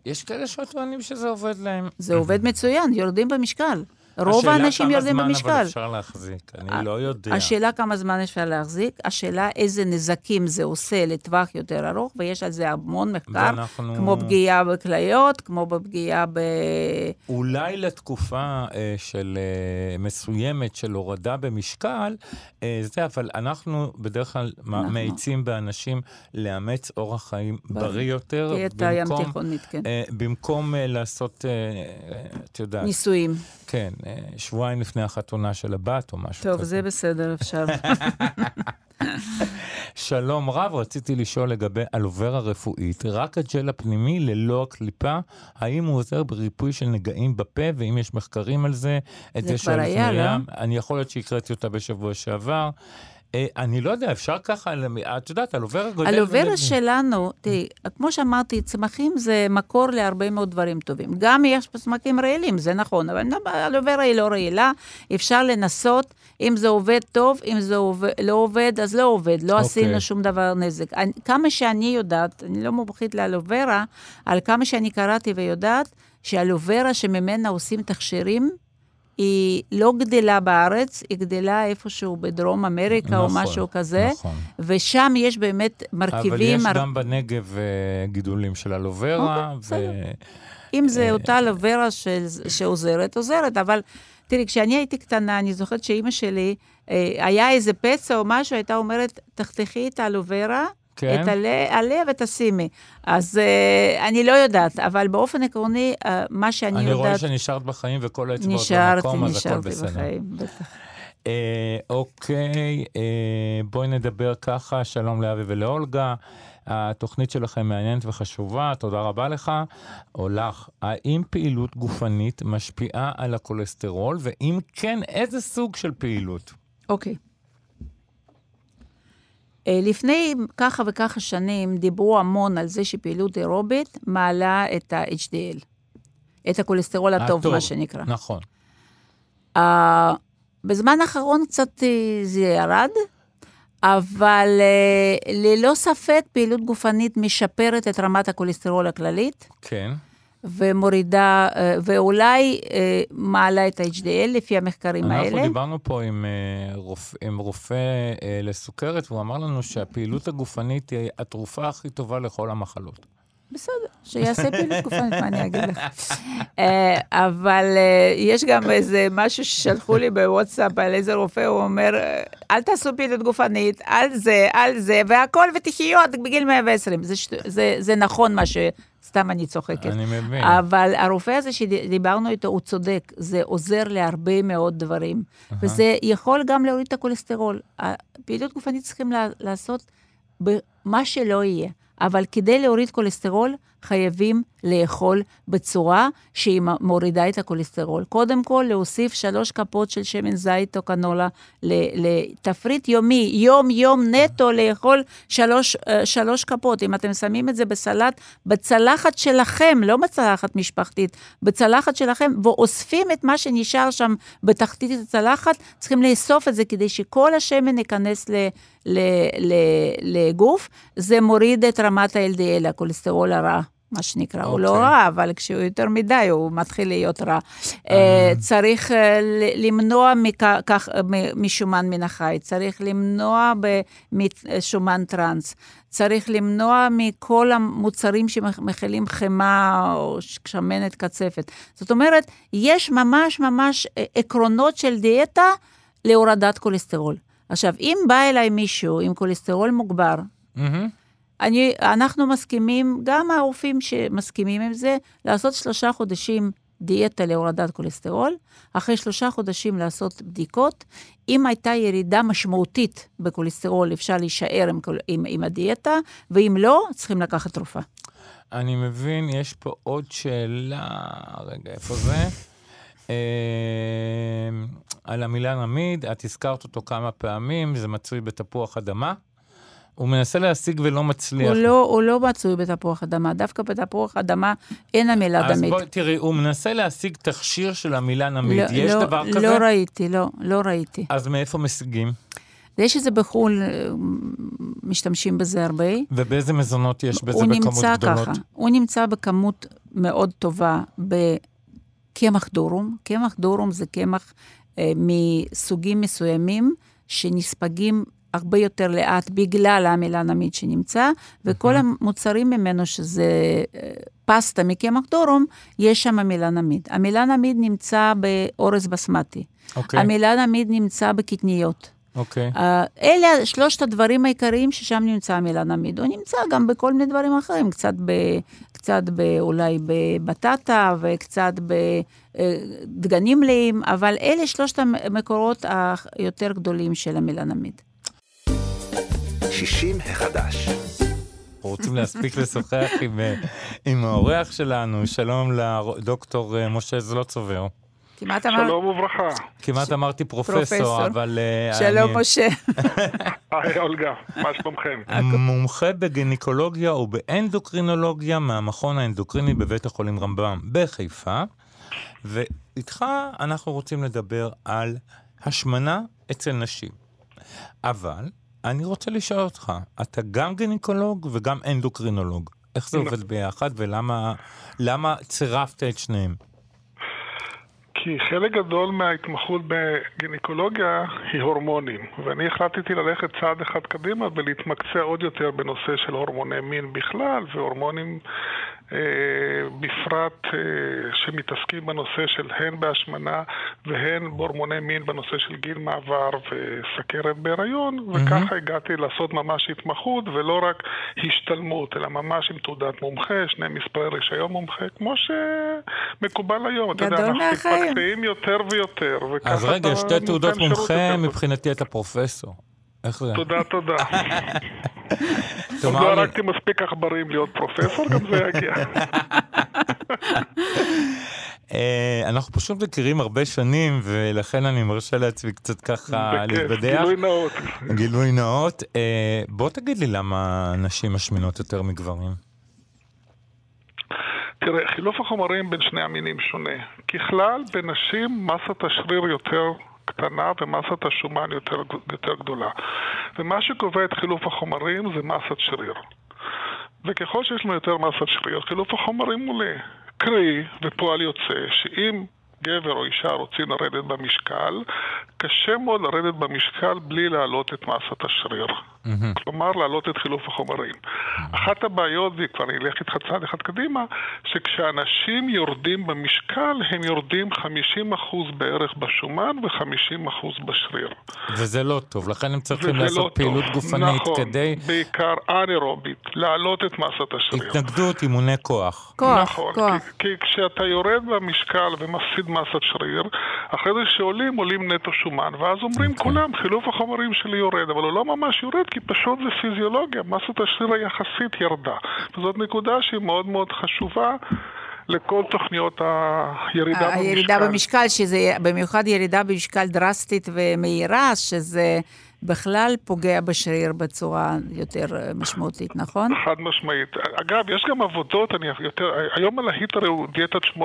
Speaker 2: יש כאלה שטוענים שזה עובד להם.
Speaker 3: זה עובד מצוין, יורדים במשקל. רוב האנשים יורדים במשקל.
Speaker 2: השאלה כמה זמן אבל אפשר להחזיק, אני לא יודע.
Speaker 3: השאלה כמה זמן אפשר להחזיק, השאלה איזה נזקים זה עושה לטווח יותר ארוך, ויש על זה המון מחקר, ואנחנו... כמו פגיעה בכליות, כמו בפגיעה ב...
Speaker 2: אולי לתקופה אה, של אה, מסוימת של הורדה במשקל, אה, זה, אבל אנחנו בדרך כלל אנחנו... מאיצים באנשים לאמץ אורח חיים ב... בריא יותר.
Speaker 3: תיכונית, כן.
Speaker 2: אה, במקום אה, לעשות, אה, את יודעת...
Speaker 3: ניסויים.
Speaker 2: כן, אה, שבועיים לפני החתונה של הבת או משהו
Speaker 3: טוב, כזה. טוב, זה בסדר, אפשר.
Speaker 2: שלום רב, רציתי לשאול לגבי אלוברה רפואית, רק הג'ל הפנימי ללא הקליפה, האם הוא עוזר בריפוי של נגעים בפה, ואם יש מחקרים על זה?
Speaker 3: זה, זה כבר היה, לא?
Speaker 2: אני יכול להיות שהקראתי אותה בשבוע שעבר. אה, אני לא יודע, אפשר ככה, את יודעת, אלוברה גודל...
Speaker 3: אלוברה שלנו, תראי, כמו שאמרתי, צמחים זה מקור להרבה מאוד דברים טובים. גם יש צמחים רעילים, זה נכון, אבל אלוברה היא לא רעילה, אפשר לנסות, אם זה עובד טוב, אם זה עובד, לא עובד, אז לא עובד, לא okay. אוקיי. עשינו שום דבר נזק. אני, כמה שאני יודעת, אני לא מומחית לאלוברה, על כמה שאני קראתי ויודעת, שאלוברה שממנה עושים תכשירים, היא לא גדלה בארץ, היא גדלה איפשהו בדרום אמריקה נכון, או משהו כזה, נכון. ושם יש באמת מרכיבים...
Speaker 2: אבל יש הר... גם בנגב uh, גידולים של אלוברה.
Speaker 3: אוקיי, ו... אם זה uh, אותה אלוברה של... שעוזרת, עוזרת, אבל תראי, כשאני הייתי קטנה, אני זוכרת שאימא שלי, uh, היה איזה פצע או משהו, הייתה אומרת, תחתכי את האלוברה, כן. את עלה ותשימי. אז uh, אני לא יודעת, אבל באופן עקרוני, uh, מה שאני
Speaker 2: אני
Speaker 3: יודעת...
Speaker 2: אני רואה שנשארת בחיים וכל האצבעות במקום, אז הכל בסדר.
Speaker 3: נשארתי, נשארתי בחיים, בטח.
Speaker 2: Uh, אוקיי, uh, בואי נדבר ככה, שלום לאבי ולאולגה. התוכנית שלכם מעניינת וחשובה, תודה רבה לך. או לך, האם פעילות גופנית משפיעה על הכולסטרול, ואם כן, איזה סוג של פעילות?
Speaker 3: אוקיי. Okay. אה, לפני ככה וככה שנים דיברו המון על זה שפעילות אירובית מעלה את ה-HDL, את הכולסטרול הטוב, הטוב, מה שנקרא.
Speaker 2: נכון.
Speaker 3: Uh, בזמן האחרון קצת אה, זה ירד, אבל uh, ללא ספק פעילות גופנית משפרת את רמת הכולסטרול הכללית.
Speaker 2: כן.
Speaker 3: ומורידה, אה, ואולי אה, מעלה את ה-HDL לפי המחקרים
Speaker 2: אנחנו
Speaker 3: האלה.
Speaker 2: אנחנו דיברנו פה עם, אה, עם רופא לסוכרת, והוא אמר לנו שהפעילות הגופנית היא התרופה הכי טובה לכל המחלות.
Speaker 3: בסדר, שיעשה פעילות גופנית, מה אני אגיד לך. אבל יש גם איזה משהו ששלחו לי בוואטסאפ על איזה רופא, הוא אומר, אל תעשו פעילות גופנית, על זה, על זה, והכל, ותחיו עד בגיל 120. זה, זה, זה נכון מה ש... סתם אני צוחקת.
Speaker 2: אני מבין.
Speaker 3: אבל הרופא הזה שדיברנו איתו, הוא צודק, זה עוזר להרבה מאוד דברים. Uh-huh. וזה יכול גם להוריד את הכולסטרול. פעילות גופנית צריכים לעשות מה שלא יהיה. אבל כדי להוריד כולסטרול, חייבים לאכול בצורה שהיא מורידה את הכולסטרול. קודם כל, להוסיף שלוש כפות של שמן זית או קנולה לתפריט יומי, יום-יום נטו לאכול שלוש, אה, שלוש כפות. אם אתם שמים את זה בסלט, בצלחת שלכם, לא בצלחת משפחתית, בצלחת שלכם, ואוספים את מה שנשאר שם בתחתית הצלחת, צריכים לאסוף את זה כדי שכל השמן ייכנס ל... לגוף, זה מוריד את רמת ה-LDL, הכולסטרול הרע. מה שנקרא, okay. הוא לא אוקיי. רע, אבל כשהוא יותר מדי, הוא מתחיל להיות רע. Uh, צריך uh, למנוע מכך, משומן מן החי, צריך למנוע משומן טראנס, צריך למנוע מכל המוצרים שמכילים חמאה או שמנת קצפת. זאת אומרת, יש ממש ממש עקרונות של דיאטה להורדת כולסטרול. עכשיו, אם בא אליי מישהו עם כולסטרול מוגבר, mm-hmm. אני, אנחנו מסכימים, גם הרופאים שמסכימים עם זה, לעשות שלושה חודשים דיאטה להורדת כולסטרול, אחרי שלושה חודשים לעשות בדיקות. אם הייתה ירידה משמעותית בכולסטרול, אפשר להישאר עם, עם, עם הדיאטה, ואם לא, צריכים לקחת תרופה.
Speaker 2: אני מבין, יש פה עוד שאלה, רגע, איפה זה? אה, על המילה נמיד, את הזכרת אותו כמה פעמים, זה מצוי בתפוח אדמה. הוא מנסה להשיג ולא מצליח.
Speaker 3: הוא לא, הוא לא מצוי בתפוח אדמה, דווקא בתפוח אדמה אין המילה
Speaker 2: אז
Speaker 3: דמית.
Speaker 2: אז בואי, תראי, הוא מנסה להשיג תכשיר של המילה נמיד. לא, יש
Speaker 3: לא,
Speaker 2: דבר
Speaker 3: לא
Speaker 2: כזה?
Speaker 3: לא ראיתי, לא, לא ראיתי.
Speaker 2: אז מאיפה משיגים?
Speaker 3: זה בחו"ל, משתמשים בזה הרבה.
Speaker 2: ובאיזה מזונות יש בזה בכמות גדולות? הוא נמצא ככה,
Speaker 3: הוא נמצא בכמות מאוד טובה בקמח דורום. קמח דורום זה קמח אה, מסוגים מסוימים שנספגים הרבה יותר לאט בגלל המלנמיד שנמצא, וכל המוצרים ממנו, שזה אה, פסטה מקמח דורום, יש שם מלנמיד. המלנמיד נמצא באורז בסמטי. Okay. אוקיי. המלנמיד נמצא בקטניות.
Speaker 2: אוקיי. Okay.
Speaker 3: Uh, אלה שלושת הדברים העיקריים ששם נמצא המלנמיד. הוא נמצא גם בכל מיני דברים אחרים, קצת, ב, קצת ב, אולי בבטטה וקצת בדגנים מלאים, אבל אלה שלושת המקורות היותר גדולים של המלנמיד.
Speaker 1: 60 החדש.
Speaker 2: רוצים להספיק לשוחח עם, אה, עם האורח שלנו. שלום לדוקטור אה, משה זלוצובר.
Speaker 3: כמעט אמר...
Speaker 4: שלום וברכה.
Speaker 2: כמעט ש... אמרתי פרופסור, פרופסור, אבל...
Speaker 3: אה, שלום, אני... משה.
Speaker 4: היי, אולגה, מה שלומכם?
Speaker 2: מומחה בגינקולוגיה ובאנדוקרינולוגיה מהמכון האנדוקריני בבית החולים רמב"ם בחיפה, ואיתך אנחנו רוצים לדבר על השמנה אצל נשים. אבל אני רוצה לשאול אותך, אתה גם גינקולוג וגם אנדוקרינולוג. איך זה עובד ביחד ולמה צירפת את שניהם?
Speaker 4: כי חלק גדול מההתמחות בגינקולוגיה היא הורמונים, ואני החלטתי ללכת צעד אחד קדימה ולהתמקצע עוד יותר בנושא של הורמוני מין בכלל והורמונים בפרט אה, שמתעסקים בנושא של הן בהשמנה והן בהורמוני מין בנושא של גיל מעבר וסכרת בהיריון. וככה הגעתי לעשות ממש התמחות ולא רק השתלמות, אלא ממש עם תעודת מומחה, שני מספרי רישיון מומחה, כמו שמקובל היום.
Speaker 3: אתה יודע, אנחנו
Speaker 4: מתמקצעים יותר ויותר.
Speaker 2: אז רגע, שתי תעודות מומחה, מבחינתי אתה פרופסור.
Speaker 4: תודה, תודה. עוד לא הרגתי מספיק עכברים להיות פרופסור, גם זה יגיע.
Speaker 2: אה, אנחנו פשוט מכירים הרבה שנים, ולכן אני מרשה לעצמי קצת ככה להתבדח.
Speaker 4: גילוי נאות.
Speaker 2: גילוי נאות. אה, בוא תגיד לי למה נשים משמינות יותר מגברים.
Speaker 4: תראה, חילוף החומרים בין שני המינים שונה. ככלל, בנשים מסת השריר יותר קטנה ומסת השומן יותר, יותר גדולה. ומה שקובע את חילוף החומרים זה מסת שריר. וככל שיש לנו יותר מסת שריר, חילוף החומרים עולה. קרי, ופועל יוצא, שאם גבר או אישה רוצים לרדת במשקל, קשה מאוד לרדת במשקל בלי להעלות את מסת השריר. Mm-hmm. כלומר, להעלות את חילוף החומרים. Mm-hmm. אחת הבעיות, וכבר אני אלך איתך צעד אחד קדימה, שכשאנשים יורדים במשקל, הם יורדים 50% בערך בשומן ו-50% בשריר.
Speaker 2: וזה לא טוב, לכן הם צריכים לעשות לא פעילות טוב. גופנית
Speaker 4: נכון,
Speaker 2: כדי...
Speaker 4: נכון, בעיקר אנאירובית, להעלות את מסת השריר.
Speaker 2: התנגדות, אימוני כוח.
Speaker 3: כוח,
Speaker 4: נכון,
Speaker 3: כוח.
Speaker 4: כי, כי כשאתה יורד במשקל ומפסיד מסת שריר, אחרי זה כשעולים, עולים נטו שומן. שומן, ואז אומרים okay. אוקיי. כולם, חילוף החומרים שלי יורד, אבל הוא לא ממש יורד, כי פשוט זה פיזיולוגיה, מסת השריר היחסית ירדה. וזאת נקודה שהיא מאוד מאוד חשובה. לכל תוכניות הירידה במשקל.
Speaker 3: הירידה במשקל, שזה במיוחד ירידה במשקל דרסטית ומהירה, שזה בכלל פוגע בשריר בצורה יותר אה, משמעותית, נכון?
Speaker 4: חד משמעית. אגב, יש גם עבודות, אני יותר, היום הלהיט הרי הוא דיאטת 8-16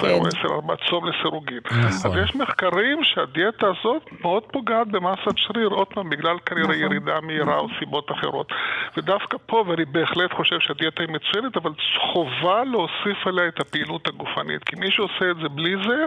Speaker 4: כן. או 10-4 צום לסירוגין. נכון. אז יש מחקרים שהדיאטה הזאת מאוד פוגעת במסת שריר, עוד פעם, בגלל כנראה נכון. ירידה מהירה נכון. או סיבות אחרות. ודווקא פה, ואני בהחלט חושב שהדיאטה היא מצוינת, אבל חובה להוסיף עליה את הפעילות הגופנית. כי מי שעושה את זה בלי זה,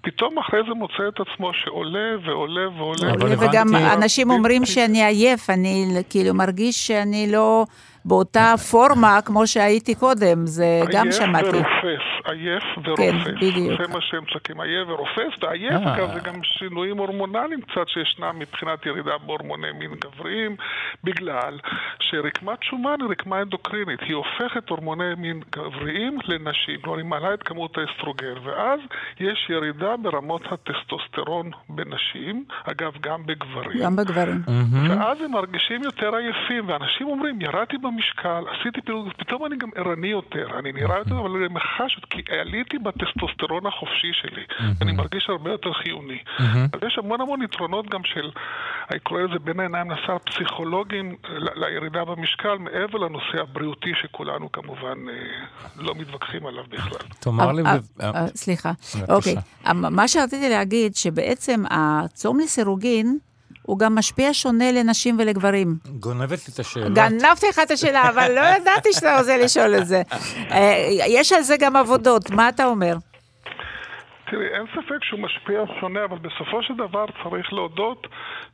Speaker 4: פתאום אחרי זה מוצא את עצמו שעולה ועולה ועולה.
Speaker 3: וגם אנשים... אנשים אומרים שאני עייף, אני כאילו מרגיש שאני לא באותה פורמה כמו שהייתי קודם, זה גם שמעתי.
Speaker 4: עייף ורופס, עייף ורופס. כן, בדיוק. זה מה שהם צועקים, עייף ורופס, ועייף, אה. אגב, זה גם שינויים הורמונליים קצת שישנם מבחינת ירידה בהורמוני מין גבריים, בגלל שרקמת שומן היא רקמה אנדוקרינית, היא הופכת הורמוני מין גבריים לנשים, כלומר היא מעלה את כמות האסטרוגן, ואז יש ירידה ברמות הטסטוסטרון בנשים, אגב, גם בגברים.
Speaker 3: גם בגברים.
Speaker 4: ואז הם מרגישים יותר עייפים, ואנשים אומרים, ירדתי במשקל, עשיתי פעילות, פתאום אני גם ערני יותר, אני נראה יותר, אבל אני מחש, כי עליתי בטסטוסטרון החופשי שלי, אני מרגיש הרבה יותר חיוני. אז יש המון המון יתרונות גם של, אני קורא לזה בין העיניים לשר פסיכולוגיים לירידה במשקל, מעבר לנושא הבריאותי שכולנו כמובן אה, לא מתווכחים עליו בכלל.
Speaker 2: תאמר לי...
Speaker 3: אה, אה, סליחה, אוקיי. מה שרציתי להגיד, שבעצם הצום לסירוגין, הוא גם משפיע שונה לנשים ולגברים.
Speaker 2: גונבת לי את השאלה.
Speaker 3: גנבתי לך את השאלה, אבל לא ידעתי שאתה רוצה לשאול את זה. אה, יש על זה גם עבודות, מה אתה אומר?
Speaker 4: תראי, אין ספק שהוא משפיע שונה, אבל בסופו של דבר צריך להודות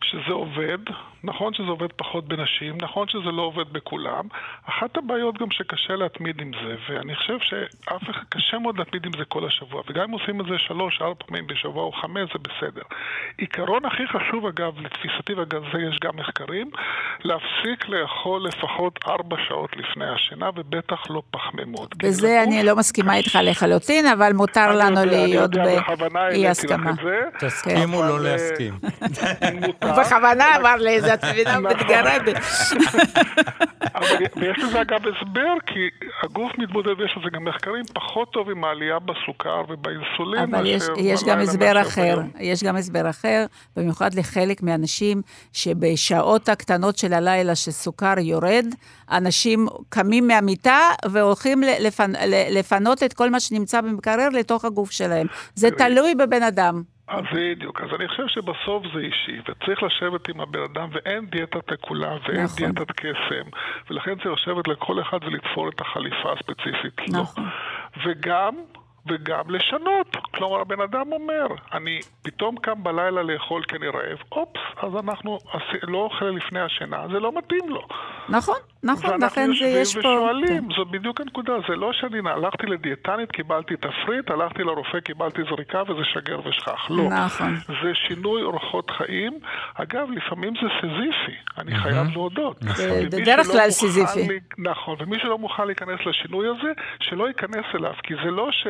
Speaker 4: שזה עובד. נכון שזה עובד פחות בנשים, נכון שזה לא עובד בכולם. אחת הבעיות גם שקשה להתמיד עם זה, ואני חושב שאף אחד, קשה מאוד להתמיד עם זה כל השבוע, וגם אם עושים את זה שלוש, ארבע פעמים בשבוע או חמש, זה בסדר. עיקרון הכי חשוב, אגב, לתפיסתי, ואגב זה יש גם מחקרים, להפסיק לאכול לפחות ארבע שעות לפני השינה, ובטח לא פחמימות.
Speaker 3: בזה אני לא מסכימה איתך לחלוטין, אבל מותר לנו להיות באי הסכמה.
Speaker 2: תסכימו לא להסכים.
Speaker 3: בכוונה אמר לי זה התבינה מתגרדת.
Speaker 4: ויש לזה אגב הסבר, כי הגוף מתמודד, ויש לזה גם מחקרים פחות טוב עם העלייה בסוכר ובאינסולין.
Speaker 3: אבל יש, יש גם הסבר אחר, יש גם הסבר אחר, במיוחד לחלק מהאנשים שבשעות הקטנות של הלילה שסוכר יורד, אנשים קמים מהמיטה והולכים לפנ... לפנות את כל מה שנמצא במקרר לתוך הגוף שלהם. זה תלוי בבן אדם.
Speaker 4: אז בדיוק, אז אני חושב שבסוף זה אישי, וצריך לשבת עם הבן אדם, ואין דיאטת עקולה, ואין נכון. דיאטת קסם, ולכן צריך לשבת לכל אחד ולתפור את החליפה הספציפית לו. נכון. וגם וגם לשנות. כלומר, הבן אדם אומר, אני פתאום קם בלילה לאכול כי אני רעב, אופס, אז אנחנו לא אוכל לפני השינה, זה לא מתאים לו.
Speaker 3: נכון, נכון, לכן זה יש פה...
Speaker 4: ואנחנו יושבים ושואלים, זו בדיוק הנקודה, זה לא שאני הלכתי לדיאטנית, קיבלתי תפריט, הלכתי לרופא, קיבלתי זריקה וזה שגר ושכח. לא. נכון. זה שינוי אורחות חיים. אגב, לפעמים זה סזיפי, אני חייב להודות.
Speaker 3: נכון. בדרך כלל סזיפי.
Speaker 4: נכון, ומי שלא מוכן להיכנס לשינוי הזה, שלא ייכנס אליו, כי זה לא ש...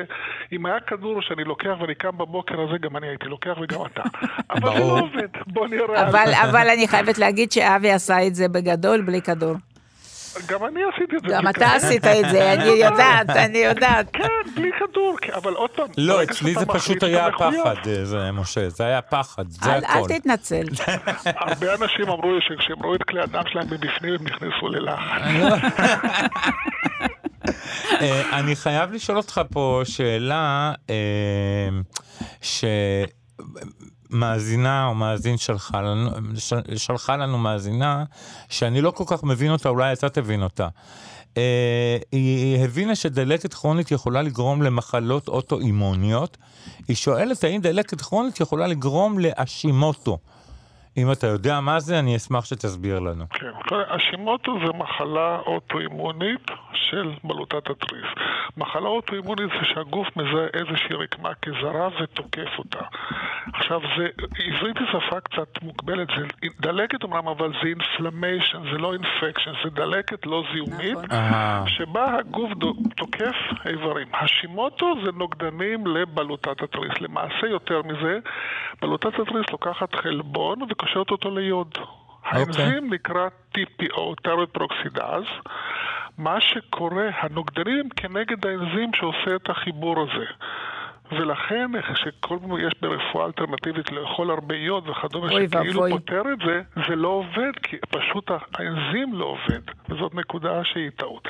Speaker 4: אם היה כדור שאני לוקח ואני קם בבוקר הזה, גם אני הייתי לוקח וגם אתה. אבל זה לא עובד, בוא נראה.
Speaker 3: אבל, אבל אני חייבת להגיד שאבי עשה את זה בגדול, בלי כדור.
Speaker 4: גם אני עשיתי את זה.
Speaker 3: גם אתה עשית את זה, אני יודעת, אני יודעת.
Speaker 4: כן, בלי כדור, אבל עוד פעם.
Speaker 2: לא, אצלי זה פשוט היה פחד, זה משה, זה היה פחד, זה הכל.
Speaker 3: אל תתנצל.
Speaker 4: הרבה אנשים אמרו לי שכשהם ראו את כלי הדם שלהם מבפנים, הם נכנסו ללחץ.
Speaker 2: אה, אני חייב לשאול אותך פה שאלה אה, שמאזינה או מאזין שלחה לנו, שלחה לנו מאזינה, שאני לא כל כך מבין אותה, אולי אתה תבין אותה. Uh, היא הבינה שדלקת כרונית יכולה לגרום למחלות אוטואימוניות. היא שואלת האם דלקת כרונית יכולה לגרום לאשימוטו. אם אתה יודע מה זה, אני אשמח שתסביר לנו.
Speaker 4: כן, השימוטו זה מחלה אוטואימונית של בלוטת התריס. מחלה אוטואימונית זה שהגוף מזהה איזושהי רקמה כזרה ותוקף אותה. עכשיו, זה, עברית היא שפה קצת מוגבלת, זה דלקת אמנם, אבל זה inflammation, זה לא infection, זה דלקת לא זיהומית, נכון. שבה הגוף תוקף איברים. השימוטו זה נוגדנים לבלוטת התריס. למעשה, יותר מזה, בלוטת התריס לוקחת חלבון וקושרת אותו ליוד. Okay. אוקיי. האנזים נקרא TPO, thyroid peroxidase. מה שקורה, הנוגדנים הם כנגד האנזים שעושה את החיבור הזה. ולכן, כשכל יש ברפואה אלטרנטיבית לאכול הרבה יוד וכדומה, שכאילו פותר את זה, זה לא עובד, כי פשוט האנזים לא עובד, וזאת נקודה שהיא טעות.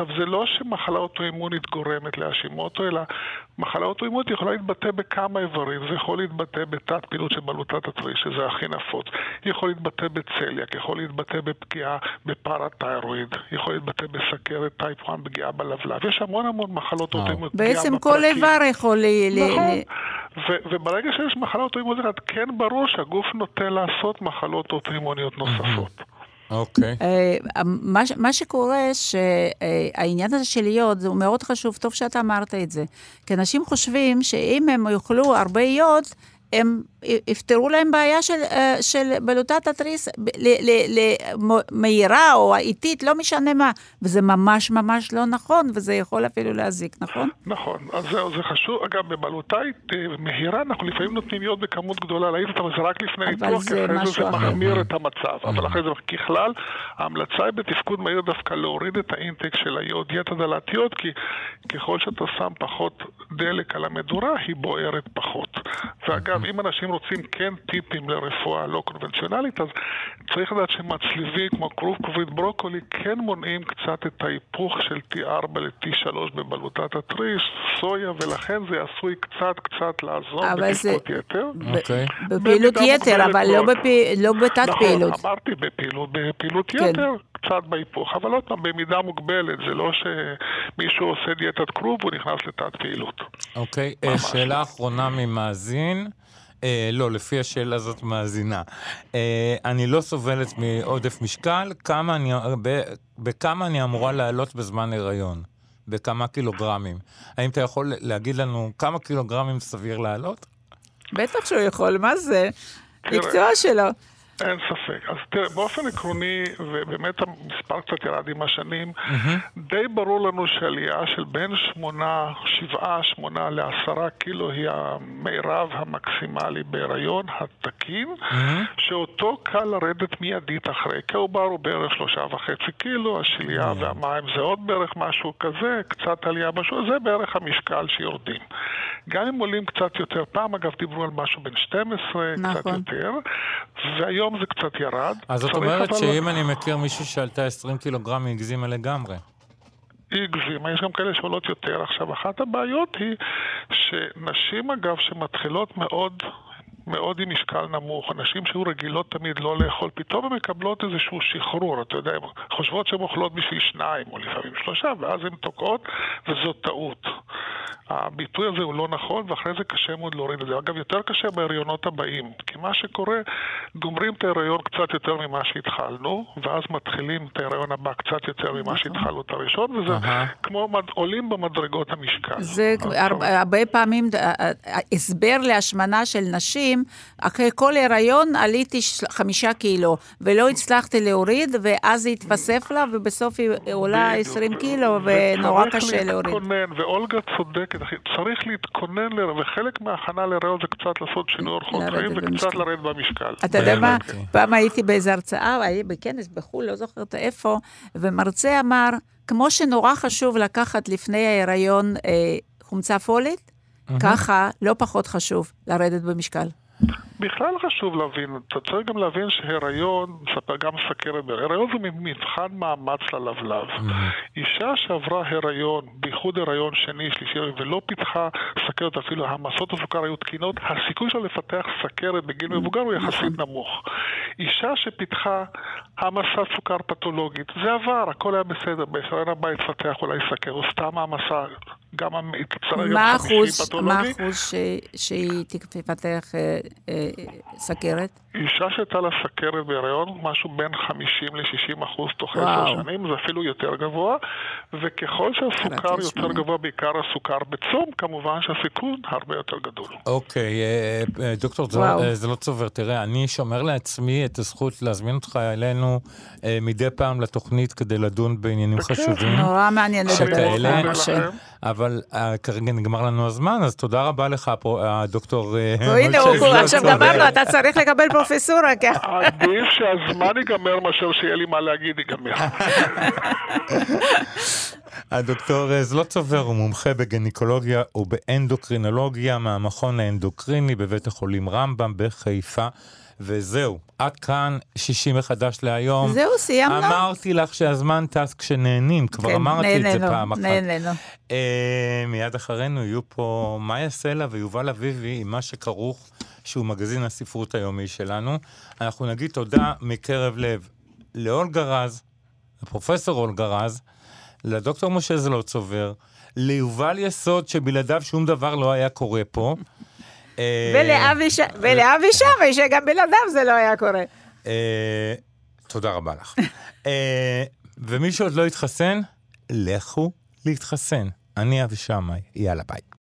Speaker 4: עכשיו, זה לא שמחלה אוטואימונית גורמת להאשימוטו, אלא מחלה אוטואימונית יכולה להתבטא בכמה איברים. זה יכול להתבטא בתת פעילות של בלוטת התריס, שזה הכי נפוץ. יכול להתבטא בצליאק, יכול להתבטא בפגיעה בפרתיירואיד, יכול להתבטא בסכרת טייפ 1, פגיעה בלבלב. יש המון המון מחלות אוטואימונית.
Speaker 3: בעצם כל איבר יכול
Speaker 4: נכון. וברגע שיש מחלות אוטואימוניות, כן ברור שהגוף נוטה לעשות מחלות אוטואימוניות נוספות.
Speaker 2: אוקיי.
Speaker 3: אה, מה שקורה, שהעניין הזה של יוד, הוא מאוד חשוב, טוב שאתה אמרת את זה. כי אנשים חושבים שאם הם יאכלו הרבה יוד, הם יפתרו להם בעיה של, אה, של בלוטת התריס מהירה או איטית, לא משנה מה. וזה ממש ממש לא נכון, וזה יכול אפילו להזיק, נכון?
Speaker 4: נכון, אז זהו, זה חשוב. אגב, בבלוטאית מהירה אנחנו לפעמים נותנים יוד בכמות גדולה להעיד אותה, וזה רק לפני ניתוח, כי אחרי זה זה מחמיר את המצב. אבל אחרי זה, ככלל, ההמלצה היא בתפקוד מהיר דווקא להוריד את האינטק של היוד, יתר דלת יוד, כי ככל שאתה שם פחות דלק על המדורה, היא בוערת פחות. ואגב, אם אנשים אנשים רוצים כן טיפים לרפואה לא קונבנציונלית, אז צריך לדעת שמצליבים כמו כרוב כרובית ברוקולי כן מונעים קצת את ההיפוך של T4 ל-T3 בבלוטת התריס, סויה, ולכן זה עשוי קצת קצת לעזור בתפקוד יתר.
Speaker 3: אוקיי. בפעילות יתר, אבל לא, לא בתת
Speaker 4: נכון,
Speaker 3: פעילות.
Speaker 4: נכון, אמרתי בפעילות כן. יתר. קצת בהיפוך, אבל עוד פעם, במידה מוגבלת, זה לא שמישהו עושה דיאטת כרוב והוא נכנס לתת פעילות.
Speaker 2: אוקיי, okay, שאלה אחרונה ממאזין. אה, לא, לפי השאלה הזאת מאזינה. אה, אני לא סובלת מעודף משקל, כמה אני, ב, בכמה אני אמורה לעלות בזמן הריון? בכמה קילוגרמים? האם אתה יכול להגיד לנו כמה קילוגרמים סביר לעלות?
Speaker 3: בטח שהוא יכול, מה זה? מקצוע שלו.
Speaker 4: אין ספק. אז תראה, באופן עקרוני, ובאמת המספר קצת ירד עם השנים, mm-hmm. די ברור לנו שעלייה של בין שמונה, שבעה, שמונה לעשרה קילו היא המירב המקסימלי בהיריון התקין, mm-hmm. שאותו קל לרדת מיידית אחרי, כי העובר הוא בערך שלושה וחצי קילו, השלייה mm-hmm. והמים זה עוד בערך משהו כזה, קצת עלייה משהו, זה בערך המשקל שיורדים. גם אם עולים קצת יותר, פעם אגב דיברו על משהו בין 12, נכון. קצת יותר, והיום זה קצת ירד.
Speaker 2: אז זאת אומרת שאם אני מכיר מישהו שעלתה 20 קילוגרם, היא הגזימה לגמרי.
Speaker 4: היא הגזימה, יש גם כאלה שעולות יותר. עכשיו, אחת הבעיות היא שנשים אגב שמתחילות מאוד מאוד עם משקל נמוך, אנשים שהיו רגילות תמיד לא לאכול, פתאום הן מקבלות איזשהו שחרור, אתה יודע, הן חושבות שהן אוכלות בשביל שניים, או לפעמים שלושה, ואז הן תוקעות, וזו טעות. הביטוי הזה הוא לא נכון, ואחרי זה קשה מאוד להוריד את זה. אגב, יותר קשה בהריונות הבאים, כי מה שקורה, גומרים את ההריון קצת יותר ממה שהתחלנו, ואז מתחילים את ההריון הבא קצת יותר ממה נכון. שהתחלנו את הראשון, וזה כמו עולים במדרגות המשקל.
Speaker 3: זה הרבה פעמים הסבר להשמנה של נשים, אחרי כל הריון עליתי חמישה קילו, ולא הצלחתי להוריד, ואז זה התווסף לה, ובסוף היא עולה 20 קילו, ונורא קשה להוריד.
Speaker 4: ואולגה צודקת. צריך להתכונן, ל... וחלק מההכנה להיריון זה קצת לעשות שינוי אורחות חיים וקצת לרדת במשקל.
Speaker 3: אתה יודע מה, פעם הייתי באיזו הרצאה, הייתי בכנס בחו"ל, לא זוכרת איפה, ומרצה אמר, כמו שנורא חשוב לקחת לפני ההיריון אה, חומצה פולית, ככה לא פחות חשוב לרדת במשקל.
Speaker 4: בכלל חשוב להבין, אתה צריך גם להבין שהיריון, מספר גם סכרת, הריון זה מבחן מאמץ ללבלב. Mm-hmm. אישה שעברה הריון, בייחוד הריון שני, שלישי, ולא פיתחה סכרת, אפילו המסות הסוכר היו תקינות, הסיכוי שלה לפתח סכרת בגיל מבוגר הוא יחסית. נמוך. אישה שפיתחה העמסת סוכר פתולוגית, זה עבר, הכל היה בסדר, בהיריון הבא יתפתח אולי סכרת, או סתם העמסה גם תצטרך
Speaker 3: מה
Speaker 4: גם
Speaker 3: האחוז,
Speaker 4: חמישי
Speaker 3: מה
Speaker 4: פתולוגי.
Speaker 3: האחוז ש- שהיא תפתח אה, אה, סכרת?
Speaker 4: אישה שהייתה לה סכרת בהיריון, משהו בין 50 ל-60 אחוז תוך. עשר שנים, זה אפילו יותר גבוה, וככל שהסוכר יותר. גבוה, בעיקר הסוכר בצום, כמובן שהסיכון הרבה יותר גדול.
Speaker 2: אוקיי, אה, דוקטור זה לא צובר, תראה, אני שומר לעצמי את הזכות להזמין אותך אלינו אה, מדי פעם לתוכנית כדי לדון בעניינים. חשובים.
Speaker 3: נורא מעניין לדבר
Speaker 2: שכאלה,
Speaker 3: איתך.
Speaker 2: אבל אה, כרגע נגמר לנו הזמן, אז תודה רבה לך, פרו- הדוקטור אה,
Speaker 3: הנה, עכשיו. גמרנו, אתה צריך לקבל פרופסורה. כי-
Speaker 4: עדיף שהזמן ייגמר מאשר שיהיה לי מה להגיד ייגמר.
Speaker 2: הדוקטור אה, זלוטסובר הוא מומחה בגניקולוגיה ובאנדוקרינולוגיה מהמכון האנדוקריני בבית החולים רמב"ם בחיפה. וזהו, עד כאן שישי מחדש להיום.
Speaker 3: זהו, סיימנו?
Speaker 2: אמרתי לך שהזמן טס כשנהנים, כבר
Speaker 3: כן,
Speaker 2: אמרתי את זה פעם אחת.
Speaker 3: נהנינו.
Speaker 2: אה, מיד אחרינו יהיו פה מאיה סלע ויובל אביבי עם מה שכרוך, שהוא מגזין הספרות היומי שלנו. אנחנו נגיד תודה מקרב לב לאולגה רז, לפרופסור אולגה רז, לדוקטור משה זלוטסובר, ליובל יסוד, שבלעדיו שום דבר לא היה קורה פה. אה,
Speaker 3: ולאבי ש- ולאבי שמאי, שגם בלעדיו זה לא היה קורה.
Speaker 2: אה, תודה רבה לך. אה, ומי שעוד לא התחסן, לכו להתחסן. אני אבי שמאי, יאללה ביי.